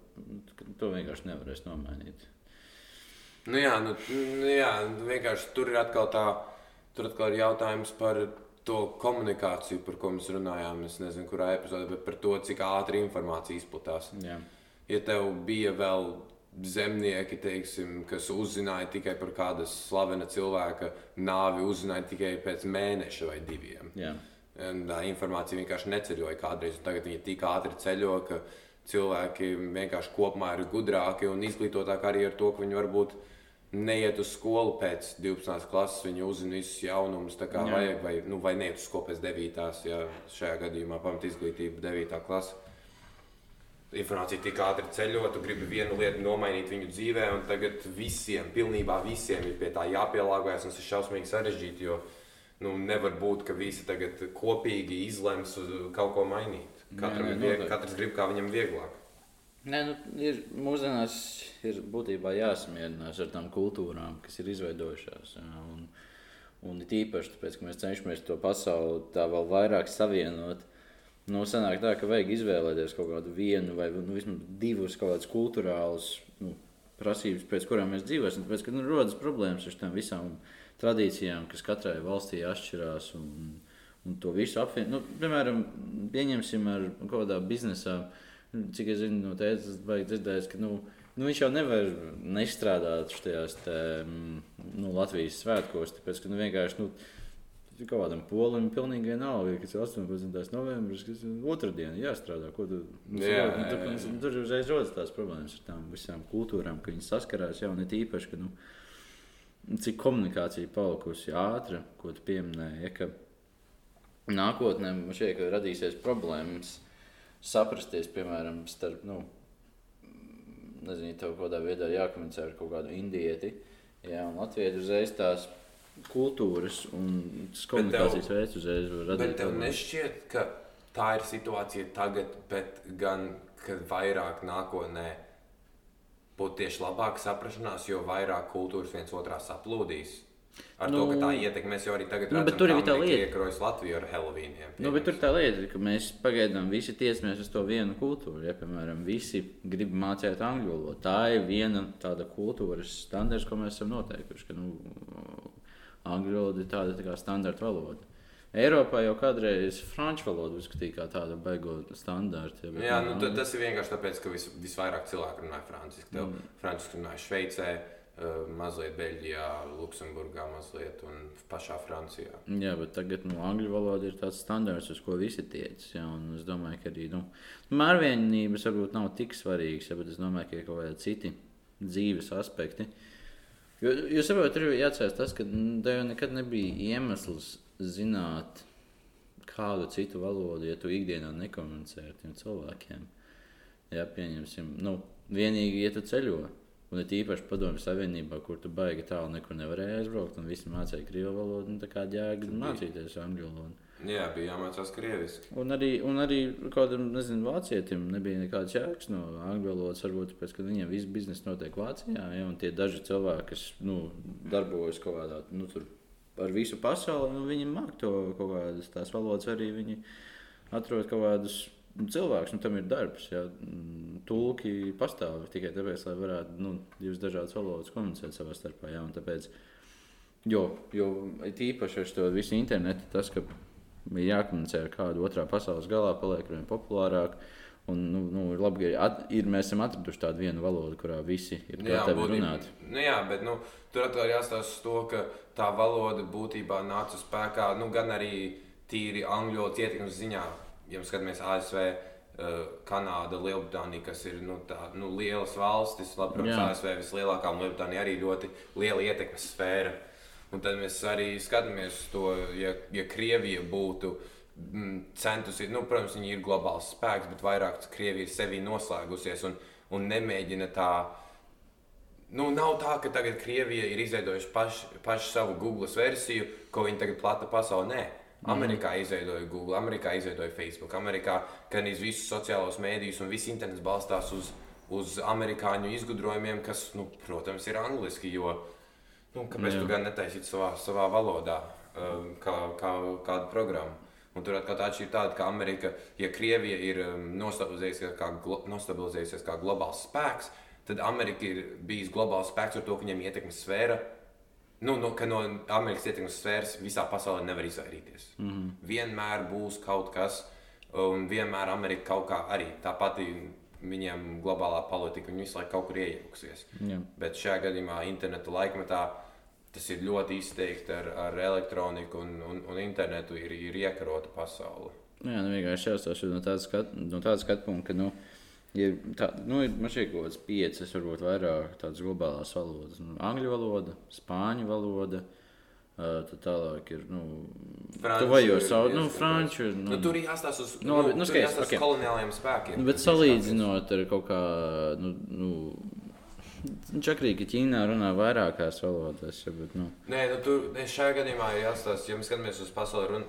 to vienkārši nevarēs nomainīt. Nu, jā, nu, nu, jā, nu, vienkārši tur ir atkal tā, tur atkal ir jautājums par to komunikāciju, par ko mēs runājām. Es nezinu, kurā epizodē, bet par to, cik ātri informācija izplatās. Jā. Ja tev bija vēl zemnieki, teiksim, kas uzzināja tikai par kādas slavena cilvēka nāvi, uzzināja tikai pēc mēneša vai diviem. Jā. Un Tā informācija vienkārši neceļoja kādreiz, un tagad viņi tik ātri ceļo, ka cilvēki vienkārši kopumā ir gudrāki un izglītotāki arī ar to, ka viņi varbūt neiet uz skolu pēc 12. klases, viņi uzzina visus jaunumus, tā kā Jā. vajag, vai, nu, vai neiet uz skolu pēc 9. ja šajā gadījumā pamat izglītība 9. klase. Informācija tik ātri ceļo, tu gribi vienu lietu nomainīt viņu dzīvē, un tagad visiem, pilnībā visiem ir pie tā jāpielāgojas. un Tas ir šausmīgi sarežģīti, jo nu, nevar būt, ka visi tagad kopīgi izlems kaut ko mainīt. Katram nē, ir vieg, katrs grib, kā viņam vieglāk. Nē, nu, ir, mūsdienās ir būtībā jāsamierinās ar tām kultūrām, kas ir izveidojušās. Un, un it īpaši tāpēc, ka mēs cenšamies to pasauli tā vēl vairāk savienot. Nu, sanāk tā, ka vajag izvēlēties kaut kādu vienu vai nu, vismaz divus kaut kādus kultūrālus nu, prasības, pēc kurām mēs dzīvosim. Tāpēc, ka nu, rodas problēmas ar tām visām tradīcijām, kas katrai valstī atšķirās. Un, un to visu apvienot. Nu, piemēram, pieņemsim ar kaut kādā biznesā, cik es zinu, no tēvas, vai dzirdējis, ka nu, nu, viņš jau nevar nestrādāt šajās te, nu, Latvijas svētkos, tāpēc ka nu, vienkārši. Nu, Kaut kādam polim pilnīgi vienalga, kas ir 18. novembris, kas ir otrdiena, jāstrādā. Ko tu, jā, jā, jā, jā. Tur uzreiz rodas tās problēmas ar tām visām kultūrām, ka viņi saskarās jau ne tīpaši, ka, nu, cik komunikācija palikusi ātra, ko tu pieminēji, ka nākotnē man šķiet, ka radīsies problēmas saprasties, piemēram, starp, nu, nezinu, tev kaut kādā veidā jākomunicē ar kaut kādu indieti, jā, un latviešu uzreiz tās kultūras un komunikācijas veids uzreiz var radīt. Bet tev nešķiet, ka tā ir situācija tagad, bet gan, kad vairāk nākotnē būtu tieši labāka saprašanās, jo vairāk kultūras viens otrā saplūdīs. Ar nu, to, ka tā ietekmē, mēs jau arī tagad nu, redzam, tur ir tā lieta, ka Latviju ar Helovīniem. Nu, bet tur tā lieta, ka mēs pagaidām visi tiecamies uz to vienu kultūru. Ja, piemēram, visi grib mācīt angļu valodu. Tā ir viena tāda kultūras standarts, ko mēs esam noteikuši. Ka, nu, angļu valoda ir tāda tā kā standarta valoda. Eiropā jau kādreiz franču valodu uzskatīja par tādu beigu standartu. Ja, Jā, nu, tas ir vienkārši tāpēc, ka vis, visvairāk cilvēku runāja franciski. Mm. franciski runāja Šveicē, mazliet Beļģijā, Luksemburgā, mazliet un pašā Francijā. Jā, bet tagad nu, angļu valoda ir tāds standarts, uz ko visi tiecas. Ja, es domāju, ka arī nu, mērvienības varbūt nav tik svarīgas, ja, bet es domāju, ka ir kaut kādi citi dzīves aspekti. Jo, saprotu, tur ir jāatcerās tas, ka tev jau nekad nebija iemesls zināt kādu citu valodu, ja tu ikdienā nekomunicē ar tiem cilvēkiem. Jā, pieņemsim, nu, vienīgi, ja tu ceļo. Un ir īpaši padomju savienībā, kur tu baigi tālu nekur nevarēji aizbraukt, un visi mācīja krievu valodu, un tā kā jēga mācīties angļu valodu. Jā, bija jāmācās krieviski. Un arī, un arī kādam, nezinu, vācietim nebija nekāds jēgas no angļu valodas. Varbūt tāpēc, ka viņiem viss biznesa notiek Vācijā, ja, un tie daži cilvēki, kas nu, darbojas kaut kādā, nu, tur ar visu pasauli, nu, viņi māk to kaut kādas tās valodas, arī viņi atrod kaut kādus nu, cilvēkus, nu, tam ir darbs. Ja, tulki pastāv tikai tāpēc, lai varētu nu, divas dažādas valodas komunicēt savā starpā. Ja, tāpēc, jo, jo īpaši ar to visu internetu, tas, ka bija jākomunicē ar kādu otrā pasaules galā, paliek vien populārāk. Un, nu, nu, ir labi, ka at, ir, mēs esam atraduši tādu vienu valodu, kurā visi ir gatavi runāt. Nu, jā, bet nu, tur atkal jāstāsta to, ka tā valoda būtībā nāca spēkā nu, gan arī tīri angļu valodas ietekmes ziņā. Ja mēs skatāmies ASV, uh, Kanāda, Lielbritānija, kas ir nu, tā, nu, lielas valstis, labi, protams, ASV vislielākā un Lielbritānija arī ļoti liela ietekmes sfēra. Un tad mēs arī skatāmies to, ja, ja Krievija būtu mm, centusies, nu, protams, viņi ir globāls spēks, bet vairāk Krievija ir sevi noslēgusies un, un nemēģina tā. Nu, nav tā, ka tagad Krievija ir izveidojusi pašu paš savu Google versiju, ko viņi tagad plata pasaulē. Nē. Amerikā mm. izveidoja Google, Amerikā izveidoja Facebook, Amerikā gan visus sociālos mēdījus un viss internets balstās uz, uz amerikāņu izgudrojumiem, kas, nu, protams, ir angliski. Jo, Nu, kāpēc tu gan netaisītu savā, savā valodā, um, kā, kā, kādu programmu? Un tur atkal tā ir tāda, ka Amerika, ja Krievija ir um, nostabilizējusies kā, nostabilizējusies kā globāls spēks, tad Amerika ir bijis globāls spēks ar to, ka viņiem ietekmes sfēra. Nu, no, no Amerikas ietekmes sfēras visā pasaulē nevar izvairīties. Mm -hmm. Vienmēr būs kaut kas, un vienmēr Amerika kaut kā arī tā pati viņiem globālā politika, visu laiku kaut kur iejauksies. Jā. Bet šajā gadījumā, interneta laikmetā, tas ir ļoti izteikti ar, ar elektroniku un, un, un internetu ir, ir iekarota pasaule. Jā, nu vienkārši jāstāsta no tāda skatu, no punkta, ka nu, ir, tā, nu, man šeit kaut kādas piecas, varbūt vairāk tādas globālās valodas. Nu, angļu valoda, spāņu valoda. Uh, tad tālāk ir. Nu, jau savu, nu, franču. Nu, nu, tur jāstāsta uz, nu, labi, nu, skaties, okay. koloniālajiem spēkiem. Nu, bet salīdzinot ar kaut kā, nu, nu Čakrīgi, ka Ķīnā runā vairākās valodās. Ja, bet, nu. Nē, nu, tur šajā gadījumā ir jāstāsta, ja mēs skatāmies uz pasauli run,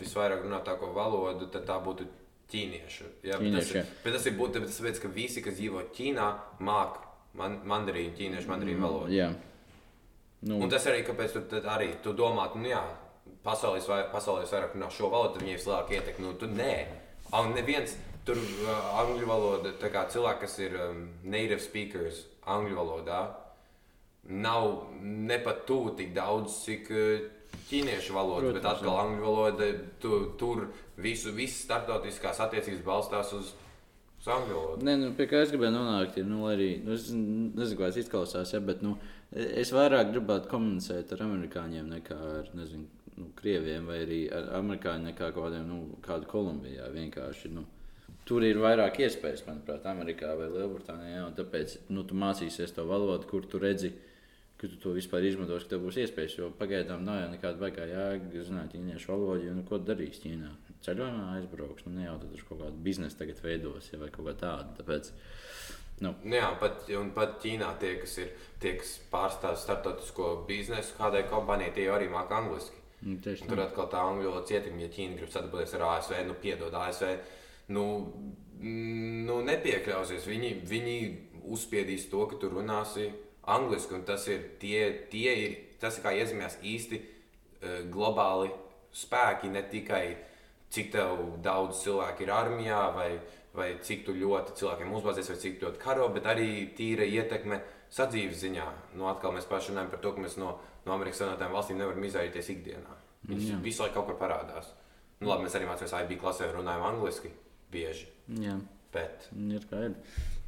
visvairāk runātāko valodu, tad tā būtu ķīniešu. Jā, ķīniešu, bet tas, jā. bet tas ir būt, tas tāpēc, ka visi, kas dzīvo Ķīnā, māk man, mandarīnu, ķīniešu mandarīnu mm, valodu. Jā. Nu. Un tas arī, kāpēc tu arī tu domā, nu jā, pasaulē vairāk runā šo valodu, viņiem ir lielāka ietekme. Nu, tu nē, un neviens tur uh, angļu valoda, kā cilvēki, kas ir um, native speakers angļu valodā, nav ne pat tuvu tik daudz, cik eh, ķīniešu valoda, Protams, bet atkal angļu valoda. Tu, tur visu, visas starptautiskās attiecības balstās uz, angļu valodu. Nē, nu, pie kā es gribēju nonākt, ir, nu, arī, nu, es nezinu, kā tas izklausās, ja, bet nu, es vairāk gribētu komunicēt ar amerikāņiem nekā ar, nezinu, nu, krieviem vai arī ar amerikāņiem nekā kaut kādiem, nu, kādu Kolumbijā vienkārši, nu, tur ir vairāk iespējas, manuprāt, Amerikā vai Lielbritānijā, tāpēc, nu, tu mācīsies to valodu, kur tu redzi, ka tu to vispār izmantosi, ka tev būs iespējas, jo pagaidām nav jau nekāda baigā jāga zināt ķīniešu valodu, nu, ko darīs Ķīnā? Ceļojumā aizbrauks, nu, ne jau tur kaut kādu biznesu tagad veidos, ja, vai kaut kā tādu, tāpēc, nu, Nu Jā, pat, un pat Ķīnā tie, kas, ir, tie, kas pārstāv starptautisko biznesu, kādai kompānijai, tie arī māca angliski. nu, tieši tur atkal tā angļu valoda ietekme, ja Ķīna grib sadarboties ar ASV, nu piedod ASV. Nu, mm, nu nepiekļausies. Viņi, viņi uzspiedīs to, ka tu runāsi angliski, un tas ir, tie, tie ir, tas ir kā iezīmēs īsti uh, globāli spēki, ne tikai cik daudz cilvēku ir armijā, vai, vai cik ļoti cilvēkiem uzbāzies, vai cik ļoti karo, bet arī tīra ietekme sadzīves ziņā. Nu, atkal mēs paši runājam par to, ka mēs no, no Amerikas Savienotajām valstīm nevaram izvairīties ikdienā. Viņas Jā. visu laiku kaut kur parādās. Nu, labi, mēs arī mācāmies IB klasē, runājam angliski bieži. Jā. Bet Ir kā ir.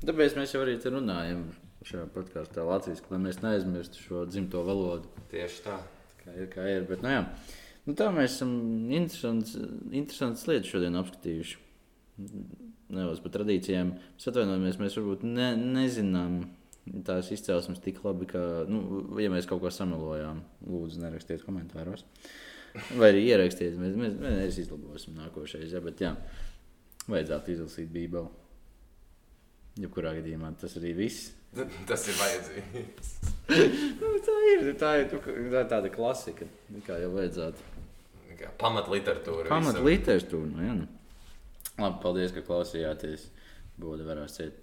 Tāpēc mēs jau arī runājam šajā podkāstā Latvijas, lai mēs neaizmirstu šo dzimto valodu. tieši tā. Kā ir, kā ir. Bet, nu, jā. nu, tā mēs esam interesants, interesants lietas šodien apskatījuši. Nevis par tradīcijām. Mēs atvainojamies, mēs varbūt ne, nezinām tās izcelsmes tik labi, ka, nu, ja mēs kaut ko samelojām, lūdzu, nerakstiet komentāros. Vai arī ierakstiet, mēs, mēs, mēs izlabosim nākošais. Ja, bet, jā, vajadzētu izlasīt Bībeli. Jebkurā gadījumā tas arī viss. Tas ir vajadzīgs. Nu, tā ir. Tā ir, tu- tā ir tāda klasika, kā jau vajadzētu. Kā Pamat literatūra. Pamat visam. literatūra. Nu, jā, nu. Labi, paldies, ka klausījāties. Būtu varās ciet.